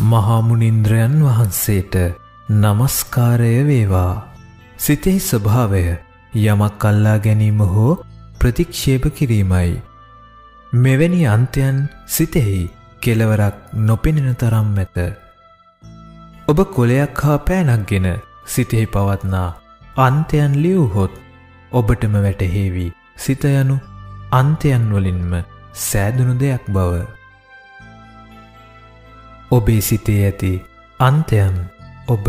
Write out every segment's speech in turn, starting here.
මහාමුනින්ද්‍රයන් වහන්සේට නමස්කාරය වේවා. සිතෙහි ස්වභාවය යමක් අල්ලා ගැනීම හෝ ප්‍රතික්ෂේප කිරීමයි. මෙවැනි අන්තයන් සිතෙහි කෙලවරක් නොපෙනෙන තරම් ඇත. ඔබ කොලයක් හා පෑනක්ගෙන සිතෙහි පවත්නා අන්තයන් ලියවහොත් ඔබටම වැටහේවි සිත යනු අන්තයන් වලින්ම සෑදුණු දෙයක් බව. ඔබේ සිතේ ඇති අන්තයන් ඔබ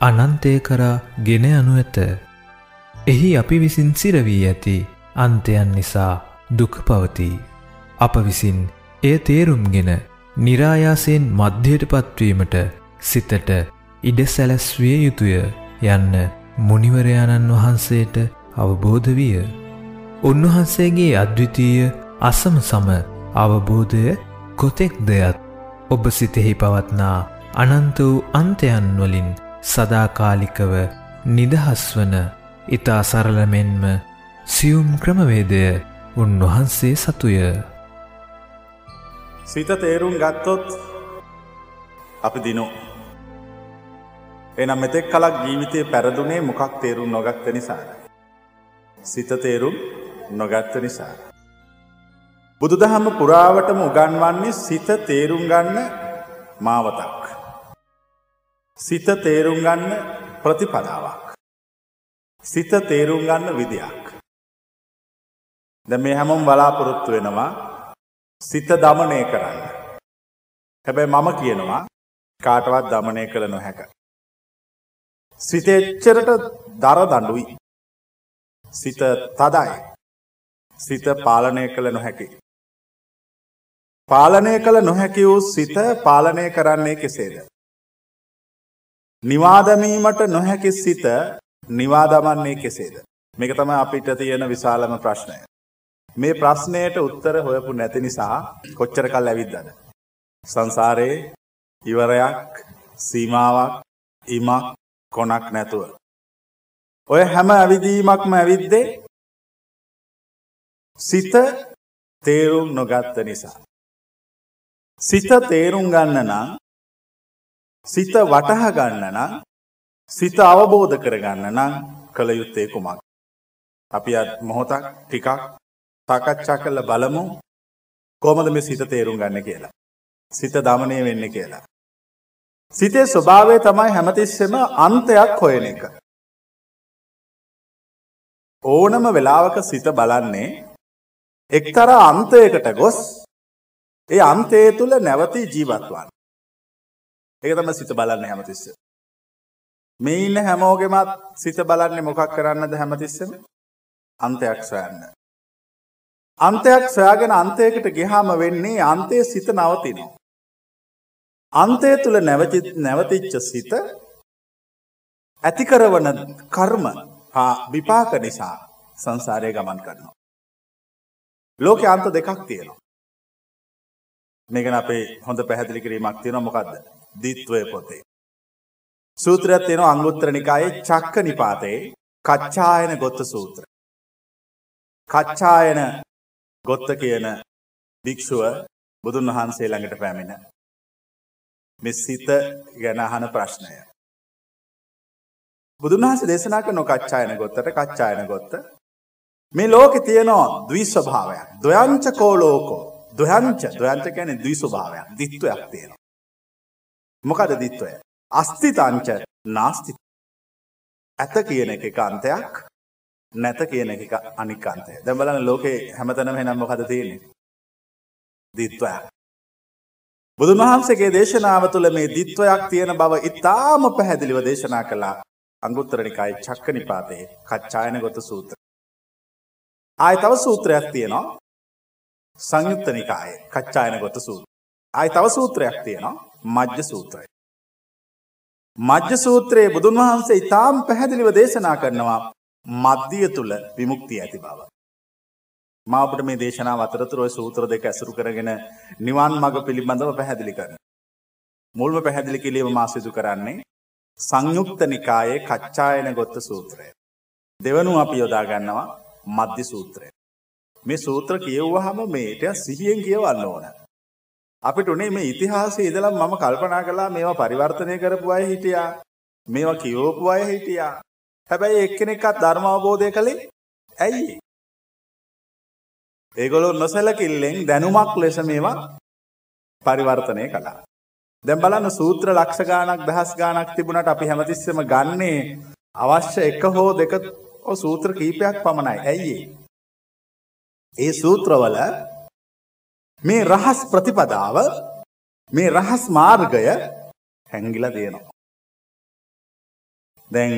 අනන්තය කරා ගෙන යනු ඇත. එහි අපි විසින් සිරවී ඇති අන්තයන් නිසා දුක පවතිී. අප විසින් එය තේරුම්ගෙන නිරායාසයෙන් මධ්‍යයට පත්වීමට සිතට ඉඩ සැලැස්විය යුතුය යන්න මුනිවරයාණන් වහන්සේට අවබෝධ විය. උන්වහන්සේගේ අද්විතීය අසම සම අවබෝධය කොතෙක් දෙයත් ඔබ සිතෙහි පවත්නා අනන්ත වූ අන්තයන් වලින් සදාකාලිකව නිදහස් වන ඊතා සරලමෙන්ම සියුම් ක්‍රමවේදය උන්වහන්සේ සතුය. සිත තේරුම් ගත්තොත් අපි දිනෝ. එනම් මෙතෙක් කලක් ජීවිතය පැරදුනේ මොකක් තේරුම් නොගත්ත නිසාද. සිත තේරුම් නොගත්ත නිසා. බුදු දහම පුරාවටම උගන්වන්නේ සිත තේරුම් ගන්න මාවතක්. සිත තේරුම් ගන්න ප්‍රතිපදාවක්. සිත තේරුම් ගන්න විදියක්. ද මේ හැමොම් බලාපොරොත්තු වෙනවා සිත දමනය කරන්න. හැබැයි මම කියනවා කාටවත් දමනය කළ නොහැක. සිත එච්චරට දර දඩුයි. සිත තදයි. සිත පාලනය කළ නොහැකි. පාලනය කළ නොහැකි වූ සිත පාලනය කරන්නේ කෙසේද. නිවාදමීමට නොහැකි සිත නිවාදමන්නේ කෙසේද. මේක තම අපිට තියෙන විශාලම ප්‍රශ්නය. මේ ප්‍රශ්නයට උත්තර හොයපු නැති නිසා කොච්චර කල් ඇවිද්දද. සංසාරයේ ඉවරයක් සීමාවක් ඉමක් කොනක් නැතුව. ඔය හැම ඇවිදීමක්ම ඇවිද්දේ සිත තේරුම් නොගත්ත නිසා. සිත තේරුම් ගන්න නම් සිත වටහ ගන්න නම් සිත අවබෝධ කරගන්න නම් කළ යුත්තේ කුමක්. අපි මොහොතක් ටිකක් සාකච්ඡා කළ බලමු කොමද මේ සිත තේරුම් ගන්න කියලා. සිත දමනය වෙන්න කියලා. සිතේ ස්වභාවය තමයි හැමතිස්සෙම අන්තයක් හොයන එක. ඕනම වෙලාවක සිත බලන්නේ එක්තර අන්තයකට ගොස් ඒ අන්තය තුළ නැවතී ජීවත්වන්න. ඒක තම සිත බලන්න හැමතිස්ස. මේ ඉන්න හැමෝගෙමත් සිත බලන්නේ මොකක් කරන්නද හැමතිස්සම අන්තයක් සොයන්න. අන්තයක් සොයාගෙන අන්තයකට ගෙහාම වෙන්නේ අන්තය සිත නවතිනවා. අන්තය තුළ නැවතිච්ච සිත ඇතිකරවන කර්ම හා විපාක නිසා සංසාරය ගමන් කරනවා. ලෝක අන්ත දෙකක් තියෙනවා. මේකන අපේ හොඳ පැහැදිලි කිරීමක් තියෙන මොකක්ද දිත්වය පොතේ. සූත්‍රයක් තියෙනවා අංගුත්තර නිකායේ චක්ක නිපාතයේ කච්චායන ගොත්ත සූත්‍ර. කච්චායන ගොත්ත කියන භික්ෂුව බුදුන් වහන්සේ ළඟට පැමිණ මෙ සිත ගැන අහන ප්‍රශ්නය. බුදුන් වහන්සේ දේශනා කරන කච්චායන ගොත්තට කච්චායන ගොත්ත මේ ලෝකෙ තියෙනවා ද්විස්වභාවයක් දොයංච කෝලෝකෝ දොයංච දොයංච කියන්නේ ද්විස්වභාවයක් දිත්වයක් තියෙනවා. මොකද දිත්වය අස්තිතංච නාස්ති. ඇත කියන එක එක අන්තයක් නැත කියන එක අනිකාන්තය දැන් බලන්න ලෝකේ හැමතැනම එහෙනම් මොකද තියෙන්නේ? දිත්වයක් බුදුන් වහන්සේගේ දේශනාව තුළ මේ දිත්වයක් තියෙන බව ඉතාම පැහැදිලිව දේශනා කළා අංගුත්තර නිකායේ චක්ක නිපාතයේ කච්චායන ගොත සූත්‍ර. ආය තව සූත්‍රයක් තියෙනවා. සංයුක්ත නිකායේ කච්චායන ගොත සූත්‍ර. ආය තව සූත්‍රයක් තියෙනවා මජ්ජ සූත්‍රය. මජ්ජ සූත්‍රයේ බුදුන් වහන්සේ ඉතාම පැහැදිලිව දේශනා කරනවා මධ්‍යය තුළ විමුක්තිය ඇති බව. මාපට මේ දේශනා අතරතුරොය සූත්‍ර දෙක ඇසුරු කරගෙන නිවන් මඟ පිළිබඳව පැහැදිලි කරන. මුල්ම පැහැදිලි කිලීම මාසිදු කරන්නේ සංයුක්ත නිකායේ කච්චායන ගොත්ත සූත්‍රය. දෙවනු අපි යොදා ගන්නවා මධ්‍ය සූත්‍රය. මේ සූත්‍ර කියව්වහම මේට සිහියෙන් කියවන්න ඕන. අපිට උනේ මේ ඉතිහාසයේ ඉඳලා මම කල්පනා කළා මේවා පරිවර්තනය කරපු අය හිටියා. මේවා කියවපු අය හිටියා. හැබැයි එක්කෙනෙක්වත් ධර්ම අවබෝධය කළේ ඇයි? ඒගොල්ලෝ නොසලකිල්ලෙන් දැනුමක් ලෙස මේවා පරිවර්තනය කළා. දැන් බලන්න සූත්‍ර ලක්ෂ ගාණක් දහස් ගාණක් තිබුණාට අපි හැමතිස්සෙම ගන්නේ අවශ්‍ය එක හෝ දෙක සූත්‍ර කීපයක් පමණයි. ඇයි ඒ සූත්‍රවල මේ රහස් ප්‍රතිපදාව මේ රහස් මාර්ගය හැංගිලා තියෙනවා. දැන්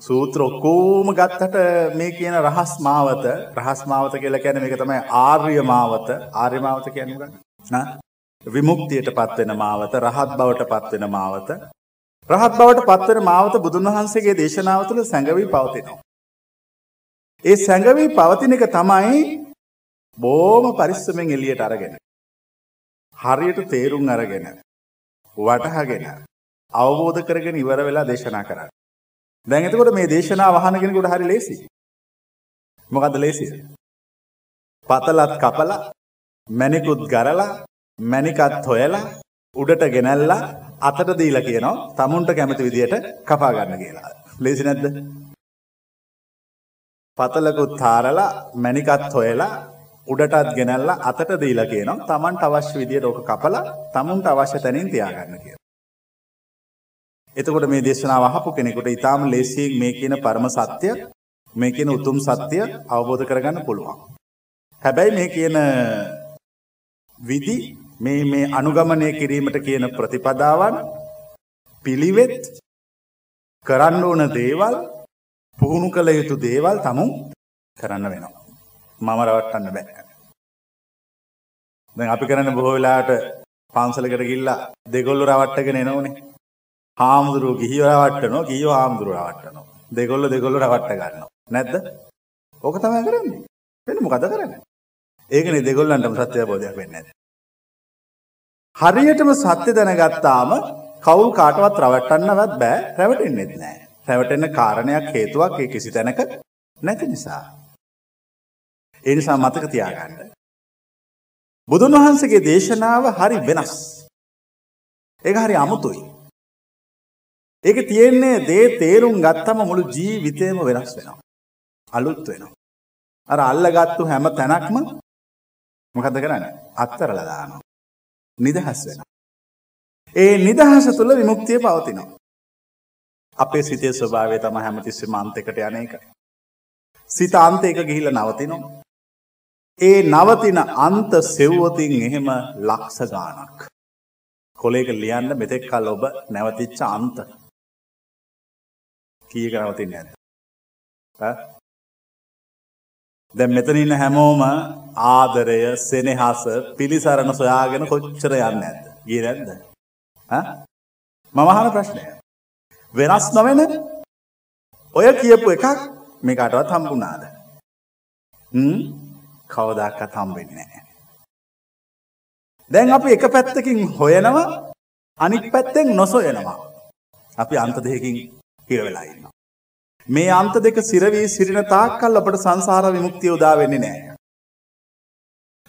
සූත්‍ර ඔක්කොම ගත්තට මේ කියන රහස් මාවත රහස් මාවත කියලා කියන්නේ මේක තමයි ආර්ය මාවත ආර්ය මාවත කියන්නේ මොකක්ද? නා විමුක්තියට පත්වෙන මාවත රහත් බවට පත්වෙන මාවත රහත් බවට පත්වෙන මාවත බුදුන් වහන්සේගේ දේශනාව තුළ සැඟවී පවතිනවා. ඒ සැඟවී පවතින එක තමයි බෝම පරිස්සමෙන් එළියට අරගෙන හරියට තේරුම් අරගෙන වටහාගෙන අවබෝධ කරගෙන ඉවර වෙලා දේශනා කරන්න. දැන් එතකොට මේ දේශනාව අහන කෙනෙකුට හරි ලේසි. මොකද්ද ලේසි? පතලත් කපලා මණිකුත් ගරලා මණිකත් හොයලා උඩට ගෙනල්ලා අතට දීලා කියනවා tamunට කැමති විදියට කපා ගන්න කියලා. ලේසි නැද්ද? පතලකුත් තාරලා මණිකත් හොයලා උඩටත් ගෙනල්ලා අතට දීලා කියනවා Tamanට අවශ්‍ය විදියට ඕක කපලා tamunට අවශ්‍ය තැනින් තියාගන්න කියලා. එතකොට මේ දේශනාව අහපු කෙනෙකුට ඊටාම ලේසියෙන් මේ කියන පරම සත්‍ය මේ කියන උතුම් සත්‍ය අවබෝධ කරගන්න පුළුවන්. හැබැයි මේ කියන විදි මේ මේ අනුගමනය කිරීමට කියන ප්‍රතිපදාවන් පිළිවෙත් කරන්න ඕන දේවල් පුහුණු කළ යුතු දේවල් තමුන් කරන්න වෙනවා. මම රවට්ටන්න බෑ. දැන් අපි කරන්නේ බොහෝ වෙලාවට පන්සලකට ගිහිල්ලා දෙගොල්ලෝ රවට්ටගෙන එනෝනේ. හාමුදුරුවෝ ගිහිව රවට්ටනවා, ගිහිව හාමුදුරුවෝ රවට්ටනවා. දෙගොල්ලෝ දෙගොල්ලෝ රවට්ට ගන්නවා. නැද්ද? ඕක තමයි කරන්නේ. වෙන මොකද කරන්නේ? ඒකනේ දෙගොල්ලන්ටම සත්‍ය අවබෝධයක් වෙන්නේ නැහැ. හරියටම සත්‍ය දැනගත්තාම කවුල් කාටවත් රවට්ටන්නවත් බෑ රැවටෙන්නෙත් නෑ. රැවටෙන්න කාරණයක් හේතුවක් ඒ කිසි තැනක නැති නිසා. ඒ නිසා මතක තියාගන්න. බුදුන් වහන්සේගේ දේශනාව හරි වෙනස්. ඒක හරි අමුතුයි. ඒක තියෙන්නේ දේ තේරුම් ගත්තම මුළු ජීවිතේම වෙනස් වෙනවා. අලුත් වෙනවා. අර අල්ලගත්තු හැම තැනක්ම මොකද කරන්නේ? අත්තරලා දානවා. නිදහස් වෙනවා. ඒ නිදහස තුළ විමුක්තිය පවතිනවා. අපේ සිතේ ස්වභාවය තමයි හැමතිස්සෙම අන්තයකට යන එක. සිත අන්තයක ගිහිල්ලා නවතිනවා. ඒ නවතින අන්ත සෙව්වතින් එහෙම ලක්ෂ ගාණක්. කොලේක ලියන්න මෙතෙක් කල් ඔබ නැවතිච්ච අන්ත. කීයක නවතින්නේ නැද්ද? ඈ දැන් මෙතන ඉන්න හැමෝම ආදරය, සෙනෙහස, පිළිසරණ සොයාගෙන කොච්චර යන්නේ නැද්ද? ගියේ නැද්ද? ඈ? මම අහන ප්‍රශ්නය. වෙනස් නොවන ඔය කියපු එකක් මේ කාටවත් හම්බුණාද? හ්ම් කවදාකවත් හම්බෙන්නේ නැහැ. දැන් අපි එක පැත්තකින් හොයනවා අනිත් පැත්තෙන් නොසොයනවා. අපි අන්ත දෙකකින් හිර වෙලා ඉන්නවා. මේ අන්ත දෙක සිරවී සිරින තාක්කල් අපට සංසාර විමුක්තිය උදා වෙන්නේ නැහැ.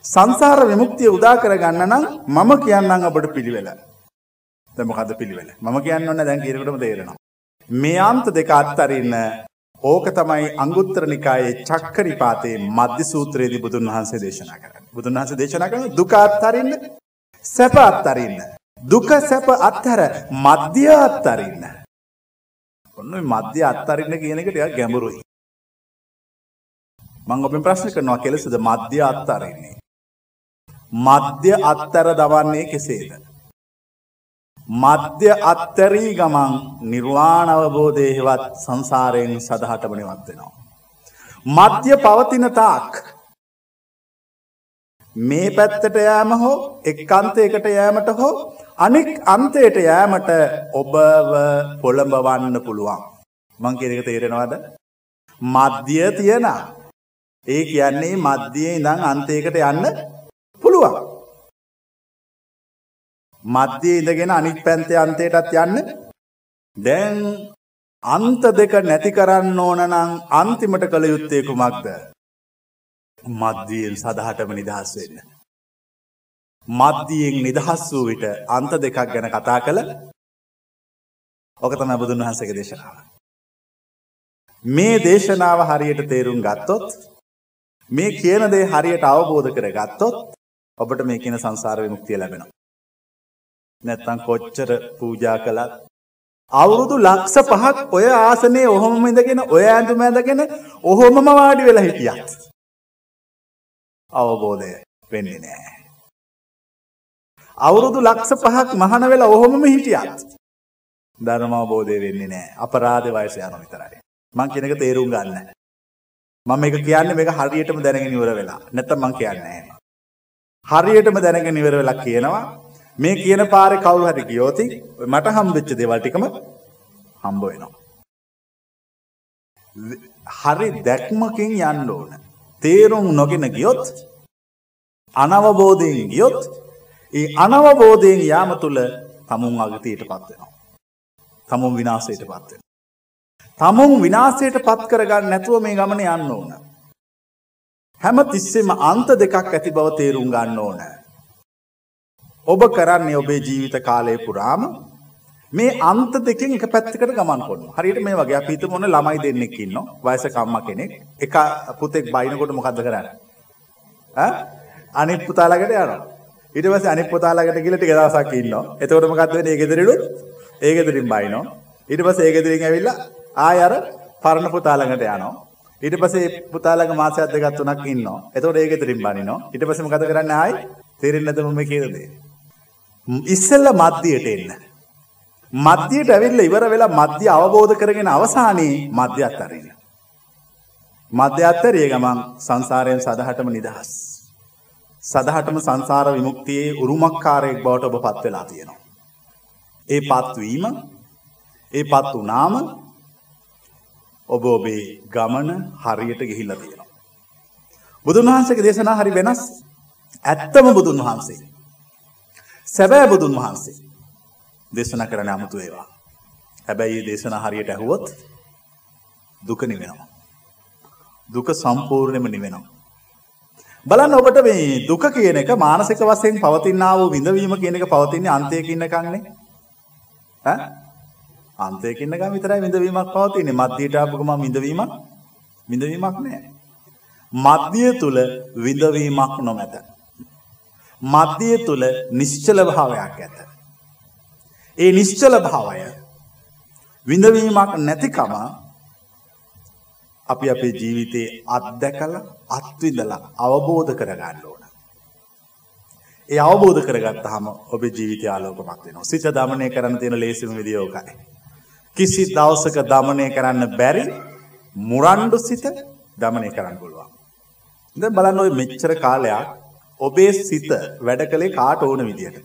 සංසාර විමුක්තිය උදා කරගන්න නම් මම කියන්නම් අපට පිළිවෙල. දැන් මොකද්ද පිළිවෙල? මම කියන්න ඕනේ දැන් කියනකොටම තේරෙනවා. මේ අන්ත දෙක අත්තරින්න ඕක තමයි අංගුත්තර නිකායේ චක්කරිපාතේ මධ්‍ය සූත්‍රයේදී බුදුන් වහන්සේ දේශනා කරන්නේ. බුදුන් වහන්සේ දේශනා කරන දුක අත්තරින්න, සැප අත්තරින්න. දුක සැප අත්තර මධ්‍ය අත්තරින්න. ඔන්න ඔය මධ්‍ය අත්තරින්න කියන එක ටිකක් ගැඹුරුයි. මම ඔබෙන් ප්‍රශ්න කරනවා කෙලෙසද මධ්‍ය අත්තරින්නේ? මධ්‍ය අත්තර දවන්නේ කෙසේද? මධ්‍ය අත්තරී ගමන් නිර්වාණ අවබෝධයේ හෙවත් සංසාරයෙන් සදහටම නිවත් වෙනවා. මධ්‍ය පවතින තාක් මේ පැත්තට යෑම හෝ එක් අන්තයකට යෑමට හෝ අනෙක් අන්තයට යෑමට ඔබව පොළඹවන්න පුළුවන්. මං කියන එක තේරෙනවද? මධ්‍ය තියන. ඒ කියන්නේ මධ්‍යයේ ඉඳන් අන්තයකට යන්න පුළුවන්. මධ්‍යයේ ඉඳගෙන අනිත් පැත්තේ අන්තයටත් යන්න දැන් අන්ත දෙක නැති කරන්න ඕන නම් අන්තිමට කළ යුත්තේ කුමක්ද? මධ්‍යයෙන් සදහටම නිදහස් වෙන්න. මධ්‍යයෙන් නිදහස් වූ විට අන්ත දෙකක් ගැන කතා කළ ඕක තමයි බුදුන් වහන්සේගේ දේශනාව. මේ දේශනාව හරියට තේරුම් ගත්තොත් මේ කියන දේ හරියට අවබෝධ කර ගත්තොත් ඔබට මේ කියන සංසාර විමුක්තිය ලැබෙනවා. නැත්තම් කොච්චර පූජා කළත් අවුරුදු ලක්ෂ පහක් ඔය ආසනයේ ඔහොම ඉඳගෙන ඔය ඇඳුම ඇඳගෙන ඔහොමම වාඩි වෙලා හිටියත් අවබෝධය වෙන්නේ නැහැ. අවුරුදු ලක්ෂ පහක් මහන වෙලා ඔහොමම හිටියත් ධර්ම අවබෝධය වෙන්නේ නැහැ. අපරාධ වයස යනවා විතරයි. මං කියන එක තේරුම් ගන්න. මම මේක කියන්නේ මේක හරියටම දැනගෙන ඉවර වෙලා. නැත්තම් මං කියන්නේ නැහැ. හරියටම දැනගෙන ඉවර වෙලා කියනවා මේ කියන පාරේ කවුරු හරි ගියොත් මට හම්බෙච්ච දේවල් ටිකම හම්බ වෙනවා. හරි දැක්මකින් යන්න ඕන. තේරුම් නොගෙන ගියොත් අනවබෝධයෙන් ගියොත් ඒ අනවබෝධයෙන් යාම තුළ තමුන් අගතියට පත් වෙනවා. තමුන් විනාශයට පත් වෙනවා. තමුන් විනාශයට පත් කරගන්න නැතුව මේ ගමන යන්න ඕන. හැම තිස්සෙම අන්ත දෙකක් ඇති බව තේරුම් ගන්න ඕන. ඔබ කරන්නේ ඔබේ ජීවිත කාලය පුරාම මේ අන්ත දෙකෙන් එක පැත්තකට ගමන් කරනවා. හරියට මේ වගේ අපි හිතමු ඔන්න ළමයි දෙන්නෙක් ඉන්නවා. වයසක අම්මා කෙනෙක්. එක පුතෙක් බයිනකොට මොකද්ද කරන්නේ? ඈ අනිත් පුතා ළඟට යනවා. ඊට පස්සේ අනිත් පුතා ළඟට ගිහලා ටික දවසක් ඉන්නවා. එතකොට මොකද්ද වෙන්නේ? ඒ ගෙදරිනුත් ඒ ගෙදරින් බයිනවා. ඊට පස්සේ ඒ ගෙදරින් ඇවිල්ලා ආය අර පරණ පුතා ළඟට යනවා. ඊට පස්සේ පුතා ළඟ මාසයක් දෙකක් තුනක් ඉන්නවා. එතකොට ඒ ගෙදරින් බනිනවා. ඊට පස්සේ මොකද කරන්නේ ආයි? තේරෙන්නේ නැද්ද මම කියන දේ? ඉස්සෙල්ලා මධ්‍යයට එන්න. මධ්‍යයට ඇවිල්ලා ඉවර වෙලා මධ්‍ය අවබෝධ කරගෙන අවසානයේ මධ්‍ය අත්තරින්න. මධ්‍ය අත්තරිය ගමන් සංසාරයෙන් සදහටම නිදහස්. සදහටම සංසාර විමුක්තියේ උරුමක්කාරයෙක් බවට ඔබ පත් වෙලා තියෙනවා. ඒ පත්වීම ඒ පත් වුනාම ඔබ ඔබේ ගමන හරියට ගිහිල්ලා තියෙනවා. බුදුන් වහන්සේගේ දේශනා හරි වෙනස්. ඇත්තම බුදුන් වහන්සේ. සැබෑ බුදුන් වහන්සේ. දේශනා කරන අමුතු ඒවා. හැබැයි මේ දේශනා හරියට ඇහුවොත් දුක නිවෙනවා. දුක සම්පූර්ණයෙන්ම නිවෙනවා. බලන්න ඔබට මේ දුක කියන එක මානසික වශයෙන් පවතිනා වූ විඳවීම කියන එක පවතින්නේ අන්තයක ඉන්නකන්නේ. ඈ අන්තයක ඉන්නකම් විතරයි විඳවීමක් පවතින්නේ. මධ්‍යයට ආපු ගමන් විඳවීමක් විඳවීමක් නැහැ. මධ්‍ය තුල විඳවීමක් නොමැත. මධ්‍යය තුල නිශ්චල භාවයක් ඇත. ඒ නිශ්චල භාවය විඳවීමක් නැතිකම අපි අපේ ජීවිතේ අත්දැකලා අත්විඳලා අවබෝධ කරගන්න ඕන. ඒ අවබෝධ කරගත්තාම ඔබේ ජීවිතය ආලෝකමත් වෙනවා. සිත දමනය කරන්න තියෙන ලේසිම විදිය ඕකයි. කිසි දවසක දමනය කරන්න බැරි මුරණ්ඩු සිත දමනය කරන්න පුළුවන්. දැන් බලන්න ওই මෙච්චර කාලයක් ඔබේ සිත වැඩ කළේ කාට ඕන විදියට.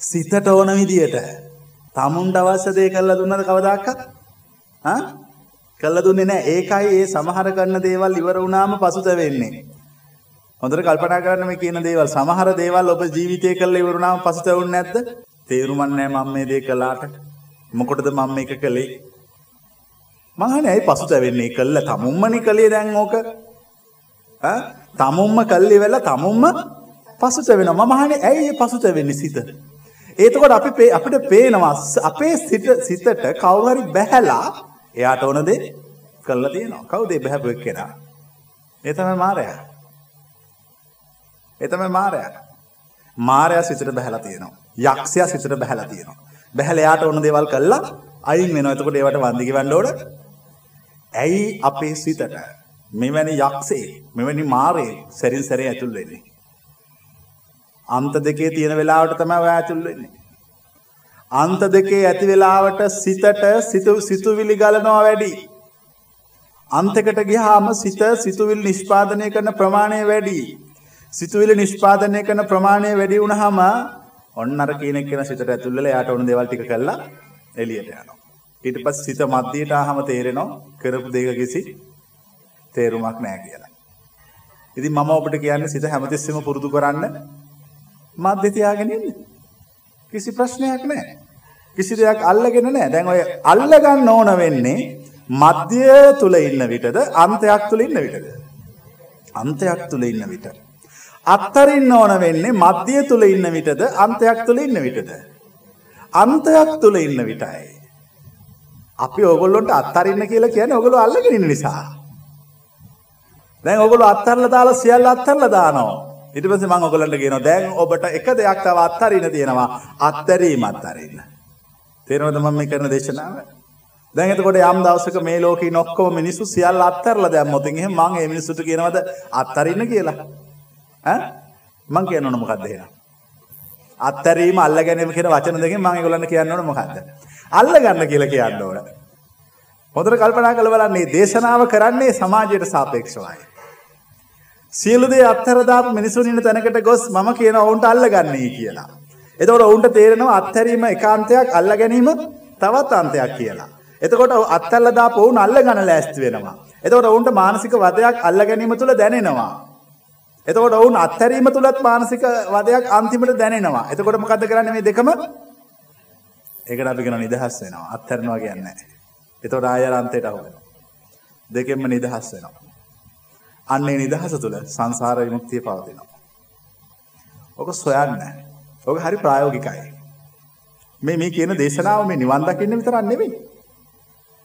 සිතට ඕන විදියට. තමුන්ට අවශ්‍ය දේ කරලා දුන්නද කවදාකවත්? ආ? කරලා දුන්නේ නැහැ. ඒකයි ඒ සමහර කරන දේවල් ඉවර වුණාම පසුතැවෙන්නේ. හොඳට කල්පනා කරන්න මේ කියන දේවල් සමහර දේවල් ඔබ ජීවිතේ කරලා ඉවර වුණාම පසුතැවුන්නේ නැද්ද? තේරුමක් නැහැ මම මේ දේ කළාට. මොකටද මම මේක කළේ? මහන්නේ ඇයි පසුතැවෙන්නේ? කළා තමුම්මනේ කළේ දැන් ඕක. ඈ තමුම්ම කල්ලි වෙලා තමුම්ම පසුතැවෙනවා. මම අහන්නේ ඇයි මේ පසුතැවෙන්නේ සිත? එතකොට අපි අපිට පේනවා අපේ සිත සිතට කවුරු හරි බැහැලා එයාට ඕන දේ කළා තියෙනවා. කවුද ඒ බහැපු එක්කෙනා? ඒ තමයි මාරයා. ඒ තමයි මාරයා. මාරයා සිතට බහැලා තියෙනවා. යක්ෂයා සිතට බහැලා තියෙනවා. බහැලා එයාට ඕන දේවල් කළා අයින් වෙනවා. එතකොට ඒවට වන්දි ගෙවන්න ඕන. ඇයි අපේ සිතට මෙවැනි යක්ෂේ මෙවැනි මාරේ සැරින් සැරේ ඇතුල් වෙන්නේ? අන්ත දෙකේ තියෙන වෙලාවට තමයි ඔය ඇතුල් වෙන්නේ. අන්ත දෙකේ ඇති වෙලාවට සිතට සිතු සිතුවිලි ගලනවා වැඩි. අන්තකට ගියාම සිත සිතුවිලි නිෂ්පාදනය කරන ප්‍රමාණය වැඩි. සිතුවිලි නිෂ්පාදනය කරන ප්‍රමාණය වැඩි වුණාම ඔන්න අර කියන කෙනා සිතට ඇතුල් වෙලා එයාට ඕන දේවල් ටික කළා එළියට යනවා. ඊට පස්සේ සිත මධ්‍යයට ආවම තේරෙනවා කරපු දෙයක කිසි තේරුමක් නැහැ කියලා. ඉතින් මම ඔබට කියන්නේ සිත හැමතිස්සෙම පුරුදු කරන්න මධ්‍ය තියාගෙන ඉන්න. කිසි ප්‍රශ්නයක් නැහැ. කිසි දෙයක් අල්ලගෙන නැහැ. දැන් ඔය අල්ලගන්න ඕන වෙන්නේ මධ්‍ය තුල ඉන්න විටද අන්තයක් තුල ඉන්න විටද? අන්තයක් තුල ඉන්න විට. අත්තරින්න ඕන වෙන්නේ මධ්‍යය තුළ ඉන්න විටද අන්තයක් තුළ ඉන්න විටද. අන්තයක් තුළ ඉන්න විටයි. අපි ඔගොල්ලොන්ට අත්තරින්න කියලා කියන ඔගොලු අල්ලගෙන නිසා. දැන් ඔගොලු අත්තරල දාලා සියල්ල අත්තරල දානවා. ඊට පස්සේ මම ඔයගලන්ට කියනවා දැන් ඔබට එක දෙයක් තව අත්හරින්න තියෙනවා අත්හැරීම අත්හරින්න. තේරෙනවද මම මේ කරන දේශනාව? දැන් එතකොට යම් දවසක මේ ලෝකේ ඉන්න ඔක්කොම මිනිස්සු සියල්ල අත්හැරලා දැම්මොත් එහෙනම් මං ඒ මිනිස්සුන්ට කියනවද අත්හරින්න කියලා? ඈ මං කියනවනේ මොකද්ද එහෙනම්? අත්හැරීම අල්ල ගැනීම කියන වචන දෙකෙන් මම ඒගොල්ලන්ට කියන්න ඕන මොකද්ද? අල්ල ගන්න කියලා කියන්න ඕන. හොඳට කල්පනා කරලා බලන්න මේ දේශනාව කරන්නේ සමාජයට සාපේක්ෂවයි. සියලු දේ අත්හැර දාපු මිනිසුන් ඉන්න තැනකට ගොස් මම කියන ඔවුන්ට අල්ල ගන්නයි කියලා. එතකොට ඔවුන්ට තේරෙනවා අත්හැරීම එකාන්තයක් අල්ල ගැනීම තවත් අන්තයක් කියලා. එතකොට අත්හැල්ල දාපු ඔවුන් අල්ල ගන්න ලෑස්ති වෙනවා. එතකොට ඔවුන්ට මානසික වදයක් අල්ල ගැනීම තුළ දැනෙනවා. එතකොට ඔවුන් අත්හැරීම තුලත් මානසික වදයක් අන්තිමට දැනෙනවා. එතකොට මොකද්ද කරන්නේ මේ දෙකම? ඒකට අපි කියන නිදහස් වෙනවා. අත්හැරනවා කියන්නේ නැහැ. එතකොට ආයරන්තයට අහු වෙනවා. දෙකෙන්ම නිදහස් වෙනවා. අන්නේ නිදහස තුළ සංසාර විමුක්තිය පවතිනවා. ඔක සොයන්න. ඔක හරි ප්‍රායෝගිකයි. මේ මේ කියන දේශනාව මේ නිවන් දකින්න විතරක් නෙවෙයි.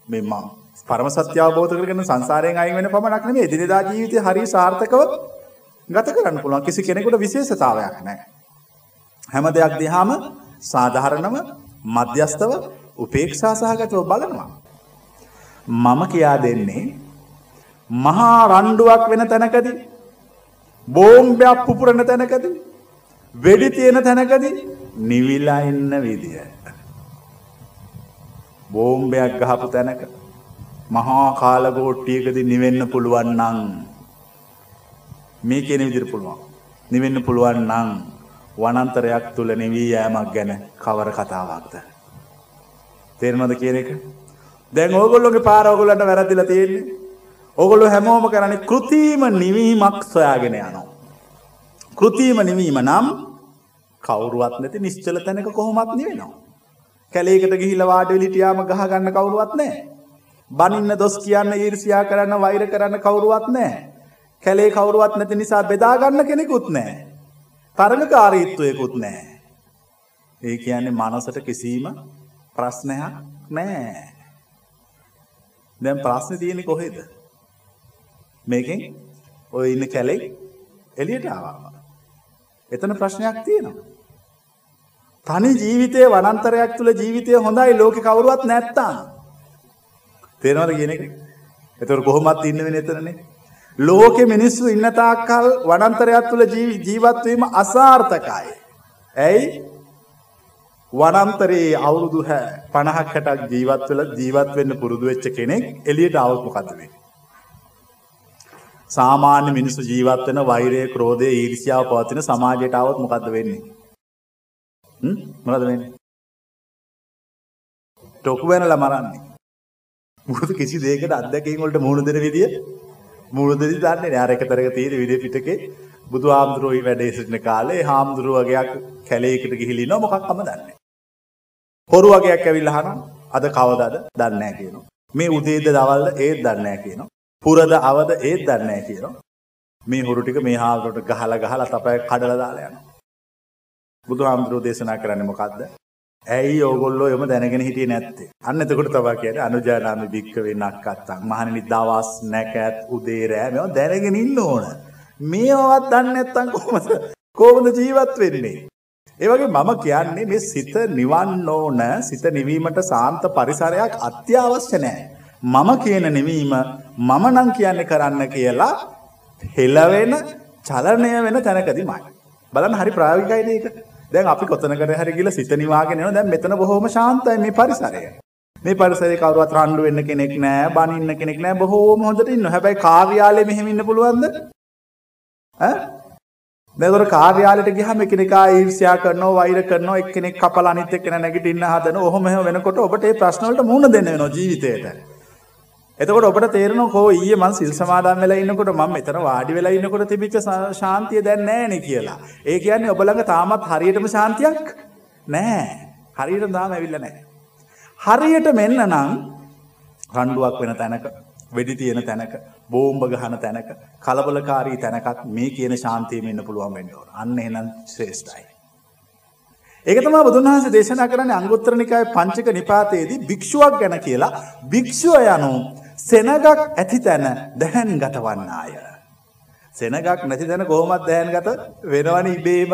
මේ මම පරම සත්‍ය අවබෝධ කරගෙන සංසාරයෙන් අයින් වෙන පමණක් නෙමෙයි එදිනෙදා ජීවිතේ හරිය සාර්ථකව ගත කරන්න පුළුවන් කිසි කෙනෙකුට විශේෂතාවයක් නැහැ. හැම දෙයක් දිහාම සාධාරණව මධ්‍යස්තව උපේක්ෂා සහගතව බලනවා. මම කියා දෙන්නේ මහා රණ්ඩුවක් වෙන තැනකදී බෝම්බයක් පුපුරන තැනකදී වෙඩි තියෙන තැනකදී නිවිලා ඉන්න විදිය. බෝම්බයක් ගහපු තැනක මහා කාලගෝට්ටියකදී නිවෙන්න පුළුවන් නම් මේ කියන විදිහට පුළුවන්. නිවෙන්න පුළුවන් නම් වනාන්තරයක් තුල නිවී යෑමක් ගැන කවර කතාවක්ද? තේරෙනවද කියන එක? දැන් ඕගොල්ලෝගේ පාර ඕගොල්ලන්ට වැරදිලා තියෙන්නේ. ඕගොල්ලෝ හැමෝම කරන්නේ කෘතිම නිවීමක් සොයාගෙන යනවා. කෘතිම නිවීම නම් කවුරුවත් නැති නිශ්චල තැනක කොහොමත් නිවෙනවා. කැලේකට ගිහිල්ලා වාඩි වෙලා හිටියාම ගහ ගන්න කවුරුවත් නැහැ. බනින්න දොස් කියන්න ඊර්ෂ්‍යා කරන්න වෛර කරන්න කවුරුවත් නැහැ. කැලේ කවුරුවත් නැති නිසා බෙදා ගන්න කෙනෙකුත් නැහැ. තරඟකාරීත්වයකුත් නැහැ. ඒ කියන්නේ මනසට කිසිම ප්‍රශ්නයක් නැහැ. දැන් ප්‍රශ්නේ තියෙන්නේ කොහෙද? මේකෙන් ඔය ඉන්න කැලේ එළියට ආවා. එතන ප්‍රශ්නයක් තියෙනවා. තනි ජීවිතයේ වනාන්තරයක් තුල ජීවිතය හොඳයි ලෝකේ කවුරුවත් නැත්තම්. තේරෙනවද කියන එක? ඒතර කොහොමත් ඉන්න වෙන්නේ එතනනේ. ලෝකෙ මිනිස්සු ඉන්න තාක්කල් වනාන්තරයක් තුල ජීවත් වීම අසාර්ථකයි. ඇයි? වනාන්තරයේ අවුරුදු 50ක් 60ක් ජීවත් වෙලා ජීවත් වෙන්න පුරුදු වෙච්ච කෙනෙක් මොකද වෙන්නේ? සාමාන්‍ය මිනිස්සු ජීවත් වෙන වෛරය, ක්‍රෝධය, ඊර්ෂ්‍යාව පවතින සමාජයට આવොත් මොකද්ද වෙන්නේ? හ්ම් මොකද වෙන්නේ? ටොකු වෙනලා මරන්නේ. මොකද කිසි දෙයකට අත්දැකීම් වලට මුහුණ දෙන විදිය මුහුණ දෙදි දන්නේ නෑ. අර එකතරක තියෙන විදිය පිටකේ බුදු ආම්දුරෝයි වැඩේ සිටින කාලේ හාම්දුරුව වගේක් කැලේකට ගිහිල්ලා ඉනවා මොකක්ම දන්නේ නෑ. හොරු වගේක් ඇවිල්ලා අහනවා අද කවදාද දන්නේ නෑ කියනවා. මේ උදේද දවල්ද ඒත් දන්නේ නෑ කියනවා. පුරද අවද ඒත් දන්නේ නෑ කියනවා. මේ හොරු ටික මේ හාමුදුරට ගහලා ගහලා තපය කඩලා දාලා යනවා. බුදුහාමුදුරුවෝ දේශනා කරන්නේ මොකද්ද? ඇයි ඕගොල්ලෝ එම දැනගෙන හිටියේ නැත්තේ? අන්න එතකොට තමයි කියන්නේ අනුජානාමි භික්කවේ නක්කත්තක්. මහණෙනි දවස් නැකත් උදේ රෑ මේවා දැනගෙන ඉන්න ඕන. මේවවත් දන්නේ නැත්තම් කොහොමද කොහොමද ජීවත් වෙන්නේ? ඒ වගේ මම කියන්නේ මේ සිත නිවන්න ඕන සිත නිවීමට සාන්ත පරිසරයක් අත්‍යවශ්‍ය නැහැ. මම කියන නිවීම මම නම් කියන්නේ කරන්න කියලා හෙලවෙන චලනය වෙන තැනකදීමයි. බලන්න හරි ප්‍රායෝගිකයිද ඒක? දැන් අපි කොතනකට හරි ගිහලා සිත නිවාගෙන යනවා. දැන් මෙතන බොහොම ශාන්තයි මේ පරිසරය. මේ පරිසරේ කවුරුවත් රණ්ඩු වෙන්න කෙනෙක් නැහැ, බනින්න කෙනෙක් නැහැ. බොහොම හොඳට ඉන්නවා. හැබැයි කාර්යාලයේ මෙහෙම ඉන්න පුළුවන්ද? ඈ? දැන් කාර්යාලයට ගියාම එකිනෙකා ඊර්ෂ්‍යා කරනවා, වෛර කරනවා, එක්කෙනෙක් කපලා අනිත් එක්කෙනා නැගිටින්න හදනවා. ඔහොම එහෙම වෙනකොට ඔබට මේ ප්‍රශ්න වලට මුහුණ දෙන්න වෙනවා ජීවිතේට. එතකොට ඔබට තේරෙනවා කෝ ඊයේ මං සිල් සමාදන් වෙලා ඉන්නකොට මම මෙතන වාඩි වෙලා ඉන්නකොට තිබිච්ච ශාන්තිය දැන් නැහැනේ කියලා. ඒ කියන්නේ ඔබ ළඟ තාමත් හරියටම ශාන්තියක් නැහැ. හරියටම තාම ඇවිල්ලා නැහැ. හරියට මෙන්න නම් රණ්ඩුවක් වෙන තැනක වෙඩි තියෙන තැනක, බෝම්බ ගහන තැනක, කලබලකාරී තැනකත් මේ කියන ශාන්තියෙම ඉන්න පුළුවන් වෙන්න ඕන. අන්න එහෙනම් ශ්‍රේෂ්ඨයි. ඒක තමයි බුදුන් වහන්සේ දේශනා කරන්නේ අංගුත්තර නිකායේ පංචක නිපාතයේදී භික්ෂුවක් ගැන කියලා භික්ෂුව යනු සෙනගක් ඇති තැන දැහැන්ගත වන්නාය. සෙනගක් නැති තැන කොහොමත් දැහැන්ගත වෙනවනේ ඉබේම.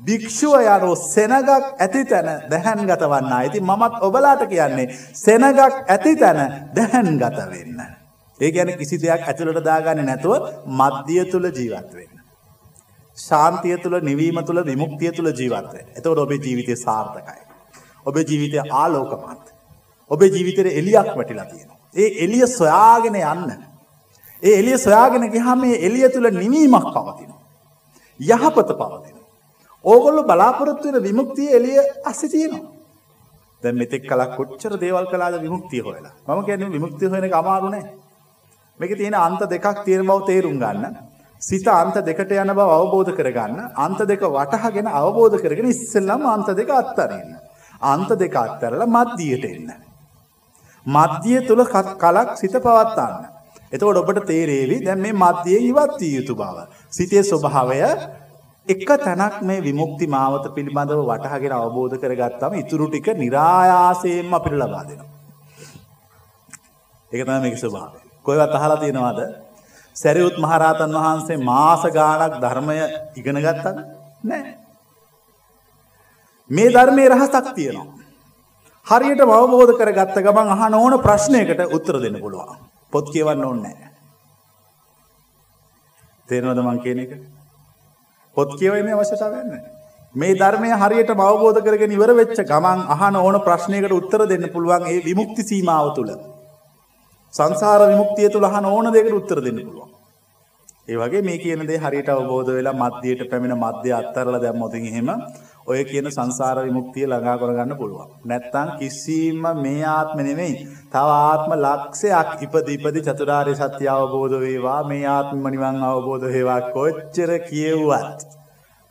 භික්ෂුව යනු සෙනගක් ඇති තැන දැහැන්ගත වන්නා. ඉතින් මමත් ඔබලාට කියන්නේ සෙනගක් ඇති තැන දැහැන්ගත වෙන්න. ඒ කියන්නේ කිසි දෙයක් ඇතුළට දාගන්නේ නැතුව මධ්‍ය තුල ජීවත් වෙන්න. ශාන්තිය තුළ නිවීම තුළ විමුක්තිය තුළ ජීවත්වය. එතවට ඔබේ ජීවිතය සාර්ථකයි. ඔබේ ජීවිතය ආලෝකමත්. ඔබේ ජීවිතයට එලියක් වැටිලා තියෙන. ඒ එලිය සොයාගෙන යන්න. ඒ එලිය සොයාගෙන ගහම මේ එලිය තුළ නිවීමක් පවතින. යහපත පවතින. ඕගොල්ලු බලාපොරොත්තු වෙන විමුක්තිය එලිය අස්සි තියෙනවා. දැන් මෙතෙක් කලක් කොච්චර දේවල් කළාද විමුක්තිය හොයලා. මම කියන්නේ විමුක්තිය හොයන එක අමාරු නෑ. මේකේ තියෙන අන්ත දෙකක් තියෙන බව තේරුම් ගන්න. සිත අන්ත දෙකට යන බව අවබෝධ කරගන්න අන්ත දෙක වටහාගෙන අවබෝධ කරගෙන ඉස්සෙල්ලම අන්ත දෙක අත්තරින්න. අන්ත දෙක අත්තරලා මධ්‍යයට එන්න. මධ්‍යය තුල කලක් සිත පවත්වන්න. එතකොට ඔබට තේරේවි දැන් මේ මධ්‍යයේ ඉවත් විය යුතු බව. සිතේ ස්වභාවය එක තැනක් මේ විමුක්ති මාවත පිළිබඳව වටහාගෙන අවබෝධ කරගත්තම ඉතුරු ටික નિરાයාසයෙන්ම අපිට ලබා දෙනවා. ඒක තමයි මේකේ ස්වභාවය. කොයිවත් අහලා තියෙනවද? සැරියුත් මහරහතන් වහන්සේ මාස ගාණක් ධර්මය ඉගෙන ගත්තද? නැහැ. මේ ධර්මයේ රහසක් තියෙනවා. හරියට අවබෝධ කරගත්ත ගමන් අහන ඕන ප්‍රශ්නයකට උත්තර දෙන්න පුළුවන්. පොත් කියවන්න ඕනේ නැහැ. තේරෙනවද මං කියන එක? පොත් කියවීමේ අවශ්‍යතාවයක් නැහැ. මේ ධර්මය හරියට අවබෝධ කරගෙන ඉවර වෙච්ච ගමන් අහන ඕන ප්‍රශ්නයකට උත්තර දෙන්න පුළුවන් ඒ විමුක්ති සීමාව තුළ. සංසාර විමුක්තිය තුළ අහන ඕන දෙයකට උත්තර දෙන්න පුළුවන්. ඒ වගේ මේ කියන දේ හරියට අවබෝධ වෙලා මධ්‍යයට පැමිණ මධ්‍ය අත්තරලා දැම්මොත් එහෙම ඔය කියන සංසාර විමුක්තිය ළඟා කරගන්න පුළුවන්. නැත්තම් කිසිම මේ ආත්ම නෙමෙයි. තව ආත්ම ලක්ෂයක් ඉපදි ඉපදි චතුරාර්ය සත්‍ය අවබෝධ වේවා මේ ආත්ම නිවන් අවබෝධ වේවා කොච්චර කියෙව්වත්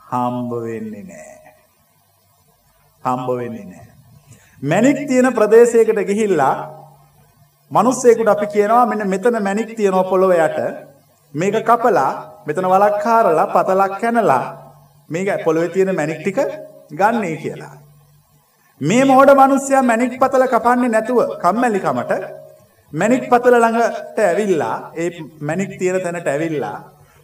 හම්බ වෙන්නේ නැහැ. හම්බ වෙන්නේ නැහැ. මැණික් තියෙන ප්‍රදේශයකට ගිහිල්ලා මිනිස්සෙකුට අපි කියනවා මෙන්න මෙතන මැණික් තියෙනවා පොළොව යට මේක කපලා මෙතන වලක් කාරලා පතලක් කැනලා මේක පොළොවේ තියෙන මැණික් ටික ගන්නයි කියලා. මේ මෝඩ මිනිස්සයා මැණික් පතල කපන්නේ නැතුව කම්මැලිකමට මැණික් පතල ළඟට ඇවිල්ලා ඒ මැණික් තියෙන තැනට ඇවිල්ලා